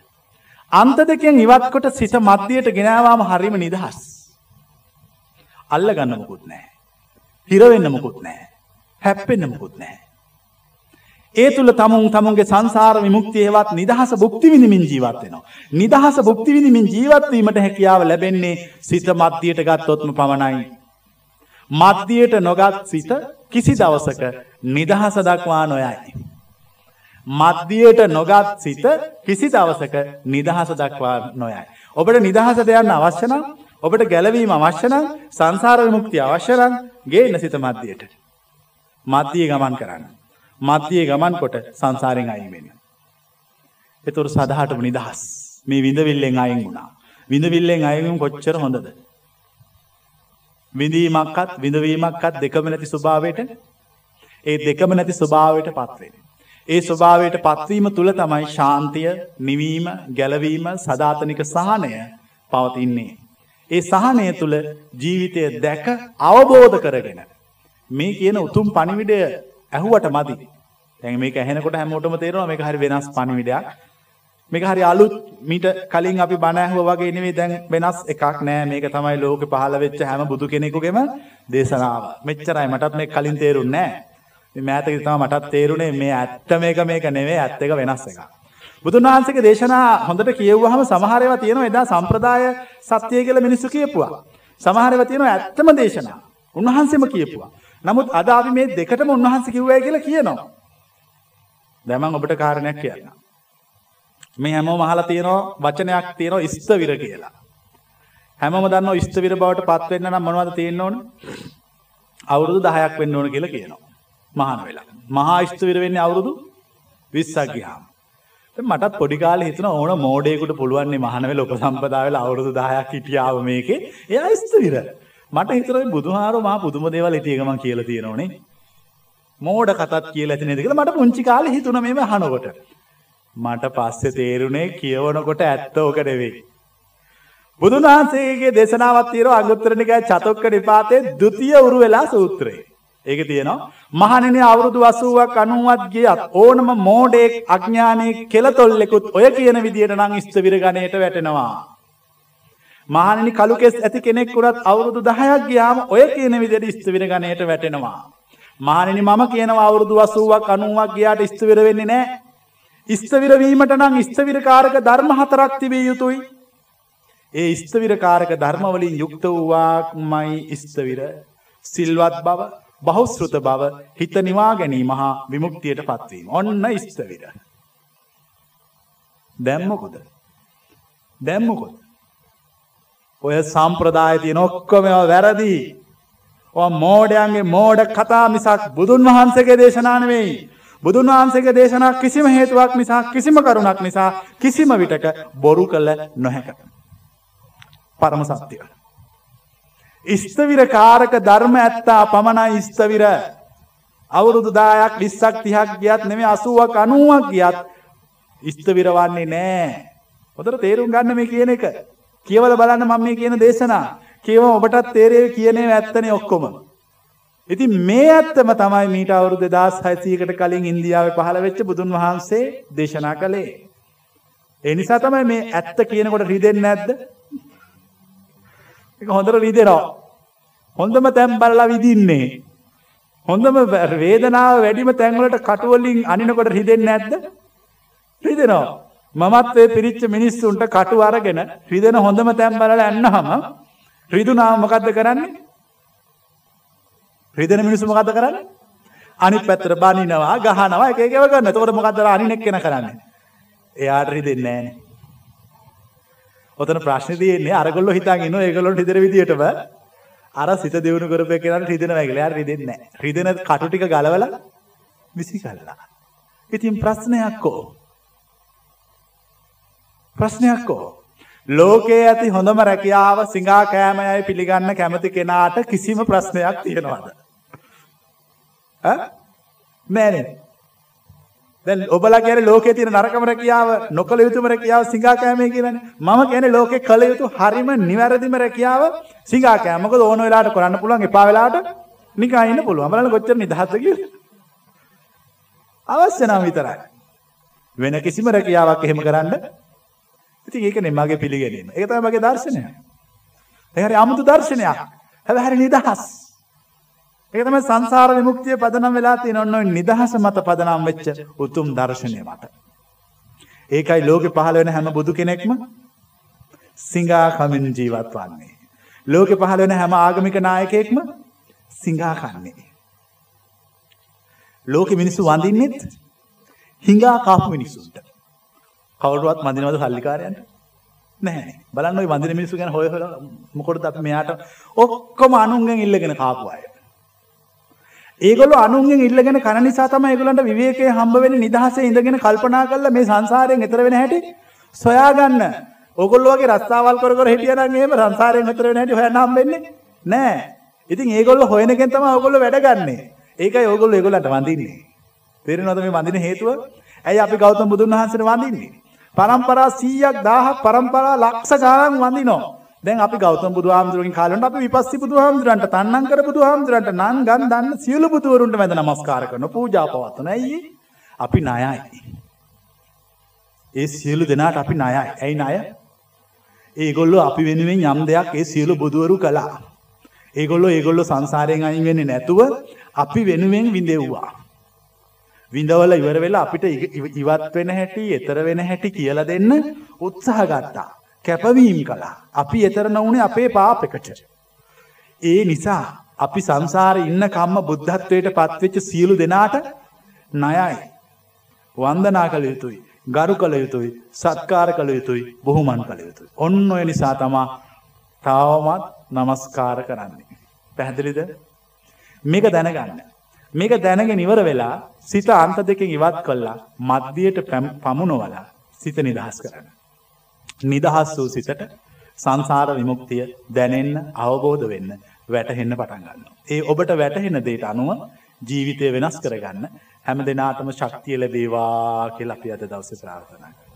අන්ත දෙකෙන් ඉවත්කොට සිත මධ්‍යයට ගෙනාවාම හරිම නිදහස්. අල්ල ගන්න මුකුත් නෑ. හිරවෙන්න මුකුත් නෑ. හැප්පෙන්න මුකුත් නෑ. ඒ තුළ තමුන් තමුන්ගේ සංසාර විමුක්තියවත් නිදහස බුක්ති විනිමින් ජීවත් වෙනවා. නිදහස බුක්ති විනිමින් ජීවත්වීමට හැකියාව ලැබෙන්නේ සිත මධ්‍යයට ගත්තොත්ම පමණයි. මධ්‍යයට නොගත් සිත කිසි දවසක නිදහස දක්වා නොයයි. මධ්‍යයට නොගත් සිත කිසි දවසක නිදහස දක්වා නොයයි. ඔබට නිදහස දෙයන්න අවශ්‍යනම් ඔබට ගැලවීම අවශ්‍යනම් සංසාර විමුක්තිය අවශ්‍යනම් ගේන්න සිත මධ්‍යයට. මධ්‍යය ගමන් කරන්න. මධ්‍යය ගමන් කොට සංසාරෙන් අයිවෙන. එතුරු සදහටම නිදහස් මේ විඳවිල්ලෙන් අයින් වුණා. විඳවිල්ලෙන් අයවීම කොච්චර හොඳද. විඳීමක්කත් විඳවීමක්කත් දෙකම නැති ස්වභාවයට ඒ දෙකම නැති ස්වභාවයට පත්වෙන. ඒ ස්වභාවයට පත්වීම තුළ තමයි ශාන්තිය නිවීම ගැලවීම සධාතනික සහනය පවතින්නේ. ඒ සහනය තුළ ජීවිතය දැක අවබෝධ කරගෙන. මේ කියන උතුම් පණිවිඩය ඇහුවට මදි. තැන් මේ ඇහෙනකොට හැමෝටම තේරවා මේ හරි වෙනස් පණිවිඩයක්. මේක හරි අලුත් මීට කලින් අපි බණඇහුව වගේ නෙවේ දැන් වෙනස් එකක් නෑ මේක තමයි ලෝක පහල වෙච්ච හැම බුදු කෙනෙකුගෙම දේශනාව මෙච්චරයි මටත් මේ කලින් තේරුම් නෑ මෑතක තම මටත් තේරුණේ මේ ඇත්ත මේක මේක නෙවේ ඇත්ත එක වෙනස් එක. බුදුන් වහන්සේගේ දේශනා හොඳට කියව්වහම සමහරව තියෙනවා එදා සම්ප්‍රදාය සත්‍යය කියලා මිනිස්සු කියපුවා. සමහරව තියෙනවා ඇත්තම දේශනා. උන්වහන්සේම කියපුවා. නමුත් අද අපි මේ දෙකටම උන්වහන්සේ කිව්වයි කියලා කියනවා. දැන් මම ඔබට කාරණයක් කියන්නම්. මේ හැමෝම අහලා තියෙනවා වචනයක් තියෙනවා ඉස්තවිර කියලා. හැමෝම දන්නවා ඉස්තවිර බවට පත් වෙන්න නම් මොනවද තියෙන්න ඕන? අවුරුදු 10ක් වෙන්න ඕන කියලා කියනවා. මහන වෙලා. මහා ස්තුවිර වෙන්නේ අවුරුදු විස්සක් ගියාම. මටත් පොඩිකාල හිතන ඕන මෝඩයකුට පුළුවන්නේ මහනවෙල ඔප සම්පදාවල අවුරුදු දායක් හිටියාව මේකේ එයා ස්තුවිර. මට හිතරයි බුදුහාරු මහා පුදුම දේවල් හිටියගම කියල තියෙනවනේ. මෝඩ කතත් කියල ඇති නතිකල මට පුංචි කාල හිතුන මෙම හනකොට. මට පස්සෙ තේරුණේ කියවනකොට ඇත්ත ඕක නෙවෙයි. බුදුන් වහන්සේගේ දේශනාවත් තීරෝ අංගුත්තරනිකයි චතොක්ක නිපාතේ දුතිය උරු වෙලා සූත්‍රයේ. ඒක තියෙනවා. මහණෙනි අවුරුදු 80ක් 90ක් ගියත් ඕනම මෝඩෙක් අඥානයේ කෙලතොල්ලෙකුත් ඔය කියන විදියට නම් ඉස්තවිර ගණයට වැටෙනවා. මහණෙනි කළු කෙස් ඇති කෙනෙක් උනත් අවුරුදු 10ක් ගියාම ඔය කියන විදියට ඉස්තවිර ගණයට වැටෙනවා. මහණෙනි මම කියනවා අවුරුදු 80ක් 90ක් ගියාට ඉස්තවිර වෙන්නේ නැහැ. ඉස්තවිර වීමට නම් ඉස්තවිර කාරක ධර්ම හතරක් තිබිය යුතුයි. ඒ ඉස්තවිරකාරක ධර්මවලින් යුක්ත වූවාක්මයි ඉස්තවිර සිල්වත් බව බහුස්ෘත බව හිත නිවා ගැනීම හා විමුක්තියට පත්වීම. ඔන්න ඉස්තවිර. දැම්මකොද. දැම්මකොද. ඔය සම්ප්‍රදාය තියෙන ඔක්කොම වැරදිී. මෝඩයන්ගේ මෝඩ කතා මිසක් බුදුන් වහන්සේගේ දේශනානවෙයි. බුදුන් වහන්සේගේ දේශනා කිසිම හේතුවක් නිසා කිසිම කරුණක් නිසා කිසිම විටක බොරු කළ නොහැක. පරම සත්‍යය. ඉස්තවිර කාරක ධර්ම ඇත්තා පමණයි ඉස්තවිර අවුරුදු දායක් විස්සක් තිහක් ගියත් නෙමේ අසුවක් අනුවක් ගියත් ඉස්තවිර වන්නේ නෑ. හොදට තේරුම් ගන්න මේ කියන එක. කියවල බලන්න මම මේ කියන දේශනා. කියව ඔබටත් තේරේ කියනේ ඇත්තනේ ඔක්කොම. ඉතින් මේ ඇත්තම තමයි මීට අවුරුදු 2600කට කලින් ඉන්දියාවේ පහළ වෙච්ච බුදුන් වහන්සේ දේශනා කළේ. ඒ නිසා තමයි මේ ඇත්ත කියනකොට රිදෙන්නේ නැද්ද? එක හොඳට රිදෙනවා. හොඳම තැන් බලලා විදින්නේ. හොඳම වේදනාව වැඩිම තැන්වලට කටුවලින් අනිනකොට රිදෙන්නේ නැද්ද? රිදෙනවා. මමත් ඒ පිරිච්ච මිනිස්සුන්ට කටු අරගෙන රිදෙන හොඳම තැන් බලලා ඇන්නහම රිදුනාම මොකද්ද කරන්නේ? රිදෙන මිනිස්සු මොකද්ද කරන්නේ? අනිත් පැත්තට බනිනවා, ගහනවා, එක එක ඒවා කරනවා. එතකොට මොකද්ද අනිත් එක්කෙනා කරන්නේ? එයාට රිදෙන්නේ නැහනේ. ඔතන ප්‍රශ්නේ තියෙන්නේ අරගොල්ලෝ හිතන් ඉන්නවා ඒගොල්ලොන්ට හිතෙන විදියටම අර සිත දියුණු කරපේ කෙනාට රිදෙනවා කියලා. එයාට රිදෙන්නේ නැහැ. රිදෙන කටු ටික ගලවලා විසි කළා. ඉතින් ප්‍රශ්නයක් කෝ? ප්‍රශ්නයක් කෝ? ලෝකයේ ඇති හොඳම රැකියාව සිඟා කෑමයයි පිළිගන්න කැමති කෙනාට කිසිම ප්‍රශ්නයක් තියෙනවද? ඈ? නෑනේ. දැන් ඔබලා කියන්නේ ලෝකයේ තියෙන නරකම රැකියාව නොකල යුතුම රැකියාව සිඟා කෑමේ කියලානේ. මම කියන්නේ ලෝකේ කල යුතු හරිම නිවැරදිම රැකියාව සිඟා කෑම. මොකද ඕන වෙලාවට කරන්න පුළුවන් එපා වෙලාවට නිකන් ඉන්න පුළුවන්. බලන්න කොච්චර නිදහස්ද කියලා. අවශ්‍ය නම් විතරයි. වෙන කිසිම රැකියාවක් එහෙම කරන්න. ඉතින් ඒකනේ මගේ පිළිගැනීම. ඒක තමයි මගේ දර්ශනය. ඒ හරි 아무තු දර්ශනයක්. හැබැයි හරි නිදහස්. ඒක තමයි සංසාර විමුක්තිය පදනම් වෙලා තියෙන ඔන්න ඔය නිදහස මත පදනම් වෙච්ච උතුම් දර්ශනය මත. ඒකයි ලෝකෙ පහළ වෙන හැම බුදු කෙනෙක්ම සිඟා කමින් ජීවත් වන්නේ. ලෝකෙ පහළ වෙන හැම ආගමික නායකයෙක්ම සිඟා කන්නේ. ලෝකෙ මිනිස්සු වඳින්නෙත් හිඟා කාපු මිනිස්සුන්ට. කවුරුවත් වඳිනවද සල්ලිකාරයන්ට? නැහැ. බලන්න ওই වඳින මිනිස්සු ගැන හොය හොය මොකටද අපි මෙයාට ඔක්කොම අනුන්ගෙන් ඉල්ලගෙන කාපු අය. ඒගොල්ලෝ අනුන්ගෙන් ඉල්ලගෙන කන නිසා තමයි ඒගොල්ලන්ට විවේකයේ හම්බ වෙන්නේ නිදහසේ ඉඳගෙන කල්පනා කරලා මේ සංසාරයෙන් එතර වෙන හැටි සොයාගන්න. ඕගොල්ලෝ වගේ රස්තාවල් කර කර හිටියනම් එහෙම සංසාරයෙන් එතර වෙන හැටි හොයන්න හම්බෙන්නේ නෑ. ඉතින් ඒගොල්ලෝ හොයන එකෙන් තමයි ඕගොල්ලෝ වැඩ ගන්නෙ. ඒකයි ඕගොල්ලෝ ඒගොල්ලන්ට වඳින්නේ. තේරෙනවද මේ වඳින හේතුව? ඇයි අපි ගෞතම බුදුන් වහන්සේට වඳින්නේ? පරම්පරා 100ක් 1000ක් පරම්පරා ලක්ෂ ගණන් වඳිනවා. දැන් අපි ගෞතම බුදුහාමුදුරුවන්ගෙන් කාලෙන්ට අපි විපස්සි බුදුහාමුදුරන්ට තන්නං කර බුදුහාමුදුරන්ට නන් ගන් දන්න සියලු බුදුවරුන්ට මැද නමස්කාර කරන පූජා පවත්වන ඇයි අපි ණයයි. ඒ සියලු දෙනාට අපි ණයයි. ඇයි ණය? ඒගොල්ලෝ අපි වෙනුවෙන් යම් දෙයක් ඒ සියලු බුදුවරු කළා. ඒගොල්ලෝ ඒගොල්ලෝ සංසාරයෙන් අයින් වෙන්නේ නැතුව අපි වෙනුවෙන් විඳෙව්වා. විඳවල ඉවර වෙලා අපිට ඉවත් වෙන හැටි, ඊතර වෙන හැටි කියලා දෙන්න උත්සාහ ගත්තා. කැපවීම් කළා. අපි එතර නොවුනේ අපේ පාපෙකට. ඒ නිසා අපි සංසාරේ ඉන්න කම්ම බුද්ධත්වයට පත්වෙච්ච සියලු දෙනාට ණයයි. වන්දනා කළ යුතුයි. ගරු කළ යුතුයි. සත්කාර කළ යුතුයි. බොහොමන් කළ යුතුයි. ඔන්න ඔය නිසා තමා තාවමත් নমස්කාර කරන්නේ. පැහැදිලිද? මේක දැනගන්න. මේක දැනගෙන ඉවර වෙලා සිත අන්ත දෙකෙන් ඉවත් කළා මධ්‍යයට පමුණවලා සිත නිදහස් කරන්න. නිදහස් වූ සිතට සංසාර විමුක්තිය දැනෙන්න අවබෝධ වෙන්න වැටහෙන්න පටන් ගන්න. ඒ ඔබට වැටහෙන දේට අනුව ජීවිතය වෙනස් කරගන්න හැම දෙනාටම ශක්තිය ලැබේවා කියලා අපි අද දවසේ ප්‍රාර්ථනා කරනවා.